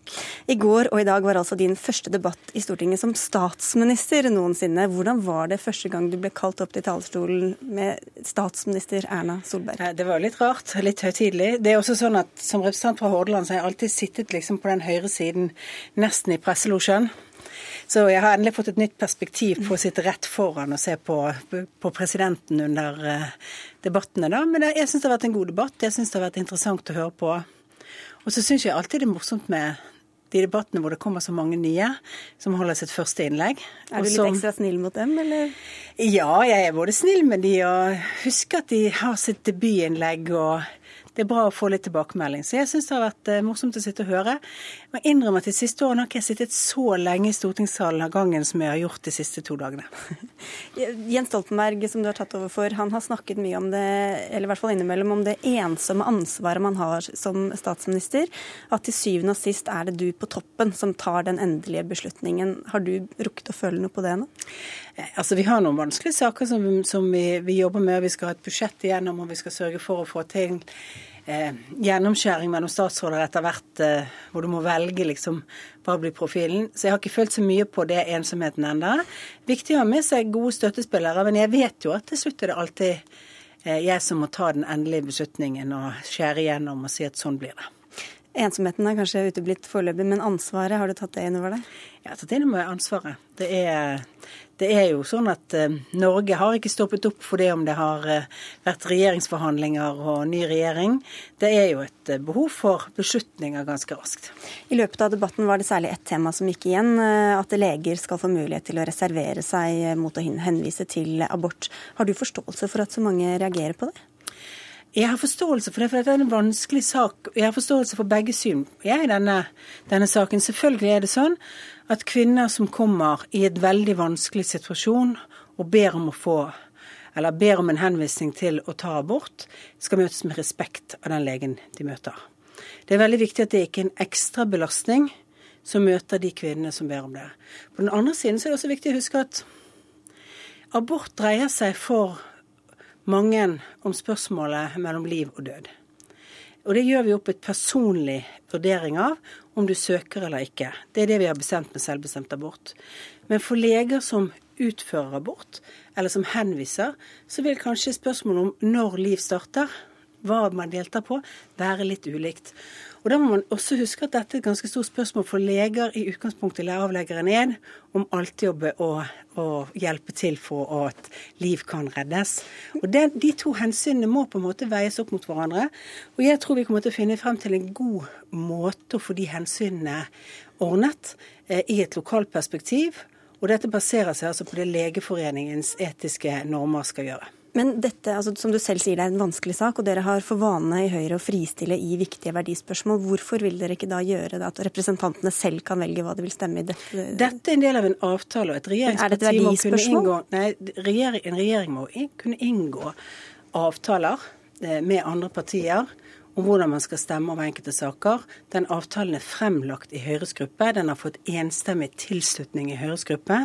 B: I går og i dag var altså din første debatt i Stortinget som statsminister noensinne. Hvordan var det første gang du ble kalt opp til talerstolen med statsminister Erna Solberg?
P: Solberg? Det var litt rart, litt høytidelig. Det er også sånn at Som representant fra Hordaland så har jeg alltid sittet liksom på den høyre siden, nesten i presselosjen. Så jeg har endelig fått et nytt perspektiv på å sitte rett foran og se på, på presidenten under uh, debattene. da. Men jeg syns det har vært en god debatt. Jeg syns det har vært interessant å høre på. Og så syns jeg alltid det er morsomt med de debattene hvor det kommer så mange nye som holder sitt første innlegg.
B: Er du litt som, ekstra snill mot dem, eller?
P: Ja, jeg er både snill med de og husker at de har sitt debutinnlegg og det er bra å få litt tilbakemelding. Så jeg syns det har vært eh, morsomt å sitte og høre. Må innrømme at de siste årene har ikke jeg sittet så lenge i stortingssalen av gangen som jeg har gjort de siste to dagene.
B: Jens Stoltenberg, som du har tatt over for, han har snakket mye om det, eller i hvert fall innimellom, om det ensomme ansvaret man har som statsminister. At til syvende og sist er det du på toppen som tar den endelige beslutningen. Har du rukket å føle noe på det nå?
P: Eh, altså, Vi har noen vanskelige saker som, som vi, vi, jobber med. Vi skal ha et budsjett igjennom, og vi skal sørge for å få til eh, gjennomskjæring mellom statsråder etter hvert, eh, hvor du må velge liksom hva blir profilen. Så jeg har ikke følt så mye på det ensomheten ennå. Viktig å ha med seg gode støttespillere, men jeg vet jo at til slutt er det alltid eh, jeg som må ta den endelige beslutningen og skjære igjennom og si at sånn blir det.
B: Ensomheten er kanskje uteblitt foreløpig, men ansvaret, har du tatt det innover deg?
P: Jeg har tatt det innover ansvaret. Det er, det er jo sånn at uh, Norge har ikke stoppet opp for det om det har uh, vært regjeringsforhandlinger og ny regjering. Det er jo et uh, behov for beslutninger ganske raskt.
B: I løpet av debatten var det særlig ett tema som gikk igjen, at leger skal få mulighet til å reservere seg mot å henvise til abort. Har du forståelse for at så mange reagerer på det?
P: Jeg har forståelse for det, for dette er en vanskelig sak. Jeg har forståelse for begge syn jeg, i denne, denne saken. Selvfølgelig er det sånn at kvinner som kommer i et veldig vanskelig situasjon og ber om å få eller ber om en henvisning til å ta abort, skal møtes med respekt av den legen de møter. Det er veldig viktig at det ikke er en ekstra belastning som møter de kvinnene som ber om det. På den andre siden så er det også viktig å huske at abort dreier seg for mange om spørsmålet mellom liv og død. Og det gjør vi opp et personlig vurdering av om du søker eller ikke. Det er det vi har bestemt med selvbestemt abort. Men for leger som utfører abort, eller som henviser, så vil kanskje spørsmålet om når liv starter, hva man deltar på, være litt ulikt. Og Da må man også huske at dette er et ganske stort spørsmål for leger i utgangspunktet avlegger en om alltid å, å, hjelpe til for at liv kan reddes. Og det, De to hensynene må på en måte veies opp mot hverandre. Og jeg tror vi kommer til å finne frem til en god måte å få de hensynene ordnet eh, i et lokalt perspektiv. Og dette baserer seg altså på det Legeforeningens etiske normer skal gjøre.
B: Men dette, altså, som du selv sier, det er en vanskelig sak, og dere har for vane i Høyre å fristille i viktige verdispørsmål. Hvorfor vil dere ikke da gjøre det, at representantene selv kan velge hva de vil stemme i dette?
P: Dette er en del av en avtale, og et regjeringsparti må kunne inngå Nei, en regjering må kunne inngå avtaler eh, med andre partier om hvordan man skal stemme over enkelte saker. Den avtalen er fremlagt i Høyres gruppe. Den har fått enstemmig tilslutning i Høyres gruppe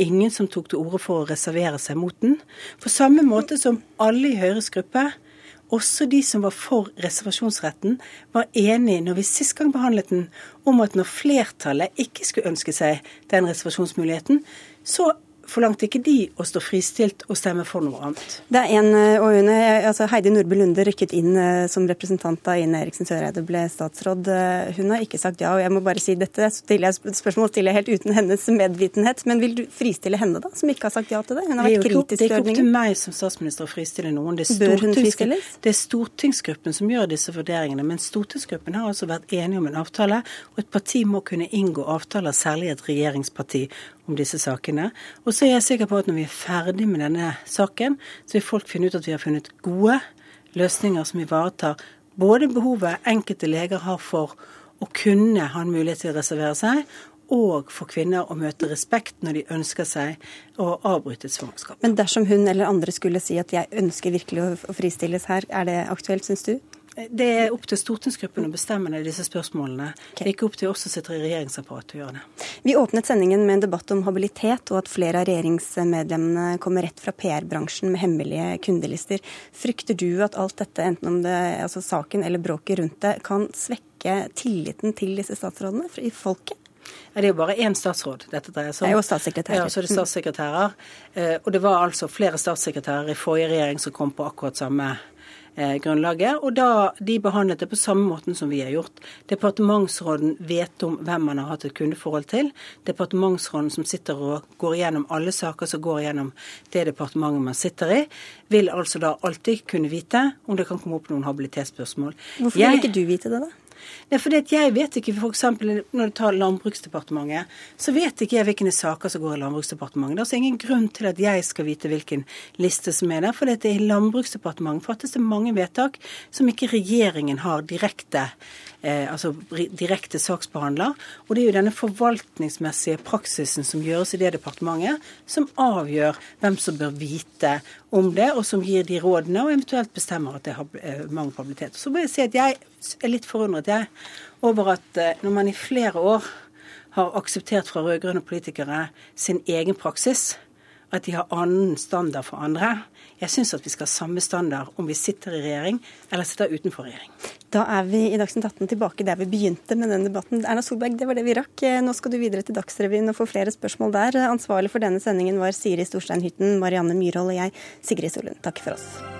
P: ingen som tok til orde for å reservere seg mot den. På samme måte som alle i Høyres gruppe, også de som var for reservasjonsretten, var enig når vi sist gang behandlet den, om at når flertallet ikke skulle ønske seg den reservasjonsmuligheten, så forlangte ikke de å stå fristilt og stemme for noe annet.
B: Det er en, eh, og Une, altså Heidi Nordby Lunde rykket inn eh, som representant da Ine Eriksen Søreide ble statsråd. Eh, hun har ikke sagt ja, og jeg må bare si dette stiller jeg spørsmål stiller jeg helt uten hennes medvitenhet. Men vil du fristille henne, da, som ikke har sagt ja til det? Hun har vært kritisk
P: til ordningen. Det er ikke opp til meg som statsminister å fristille noen. Det er, Bør hun fristilles? det er stortingsgruppen som gjør disse vurderingene. Men stortingsgruppen har altså vært enige om en avtale, og et parti må kunne inngå avtaler, særlig et regjeringsparti om disse sakene. Og så er jeg sikker på at når vi er ferdig med denne saken, så vil folk finne ut at vi har funnet gode løsninger som ivaretar både behovet enkelte leger har for å kunne ha en mulighet til å reservere seg, og for kvinner å møte respekt når de ønsker seg å avbryte et svangerskap.
B: Men dersom hun eller andre skulle si at jeg ønsker virkelig å fristilles her, er det aktuelt, syns du?
P: Det er opp til stortingsgruppen å bestemme disse spørsmålene. Okay. Det er ikke opp til oss som sitter i regjeringsapparatet å gjøre det.
B: Vi åpnet sendingen med en debatt om habilitet, og at flere av regjeringsmedlemmene kommer rett fra PR-bransjen med hemmelige kundelister. Frykter du at alt dette, enten om det er altså saken eller bråket rundt det, kan svekke tilliten til disse statsrådene i folket?
P: Det er jo bare én statsråd dette dreier seg
B: om. Det er jo statssekretærer.
P: Ja, så er det statssekretærer. Eh, og det var altså flere statssekretærer i forrige regjering som kom på akkurat samme grunnlaget. Og da de behandlet det på samme måten som vi har gjort. Departementsråden vet om hvem man har hatt et kundeforhold til. Departementsråden som sitter og går gjennom alle saker som går gjennom det departementet man sitter i, vil altså da alltid kunne vite om det kan komme opp noen habilitetsspørsmål.
B: Hvorfor vil ikke du vite det, da?
P: Det er fordi at jeg vet ikke, f.eks. når du tar Landbruksdepartementet, så vet ikke jeg hvilke saker som går i Landbruksdepartementet. Det er altså ingen grunn til at jeg skal vite hvilken liste som er der, for i Landbruksdepartementet fattes det mange vedtak som ikke regjeringen har direkte eh, altså direkte saksbehandler. Og det er jo denne forvaltningsmessige praksisen som gjøres i det departementet, som avgjør hvem som bør vite om det, og som gir de rådene, og eventuelt bestemmer at det har eh, mangel på habilitet. Så må jeg si at jeg er litt forundret jeg, over at eh, når man i flere år har akseptert fra rød-grønne politikere sin egen praksis, at de har annen standard for andre. Jeg syns at vi skal ha samme standard om vi sitter i regjering eller sitter utenfor regjering.
B: Da er vi i Dagsnytt 18 tilbake der vi begynte med den debatten. Erna Solberg, det var det vi rakk. Nå skal du videre til Dagsrevyen og få flere spørsmål der. Ansvarlig for denne sendingen var Siri Storstein Hytten, Marianne Myhrvold og jeg, Sigrid Solund. Takk for oss.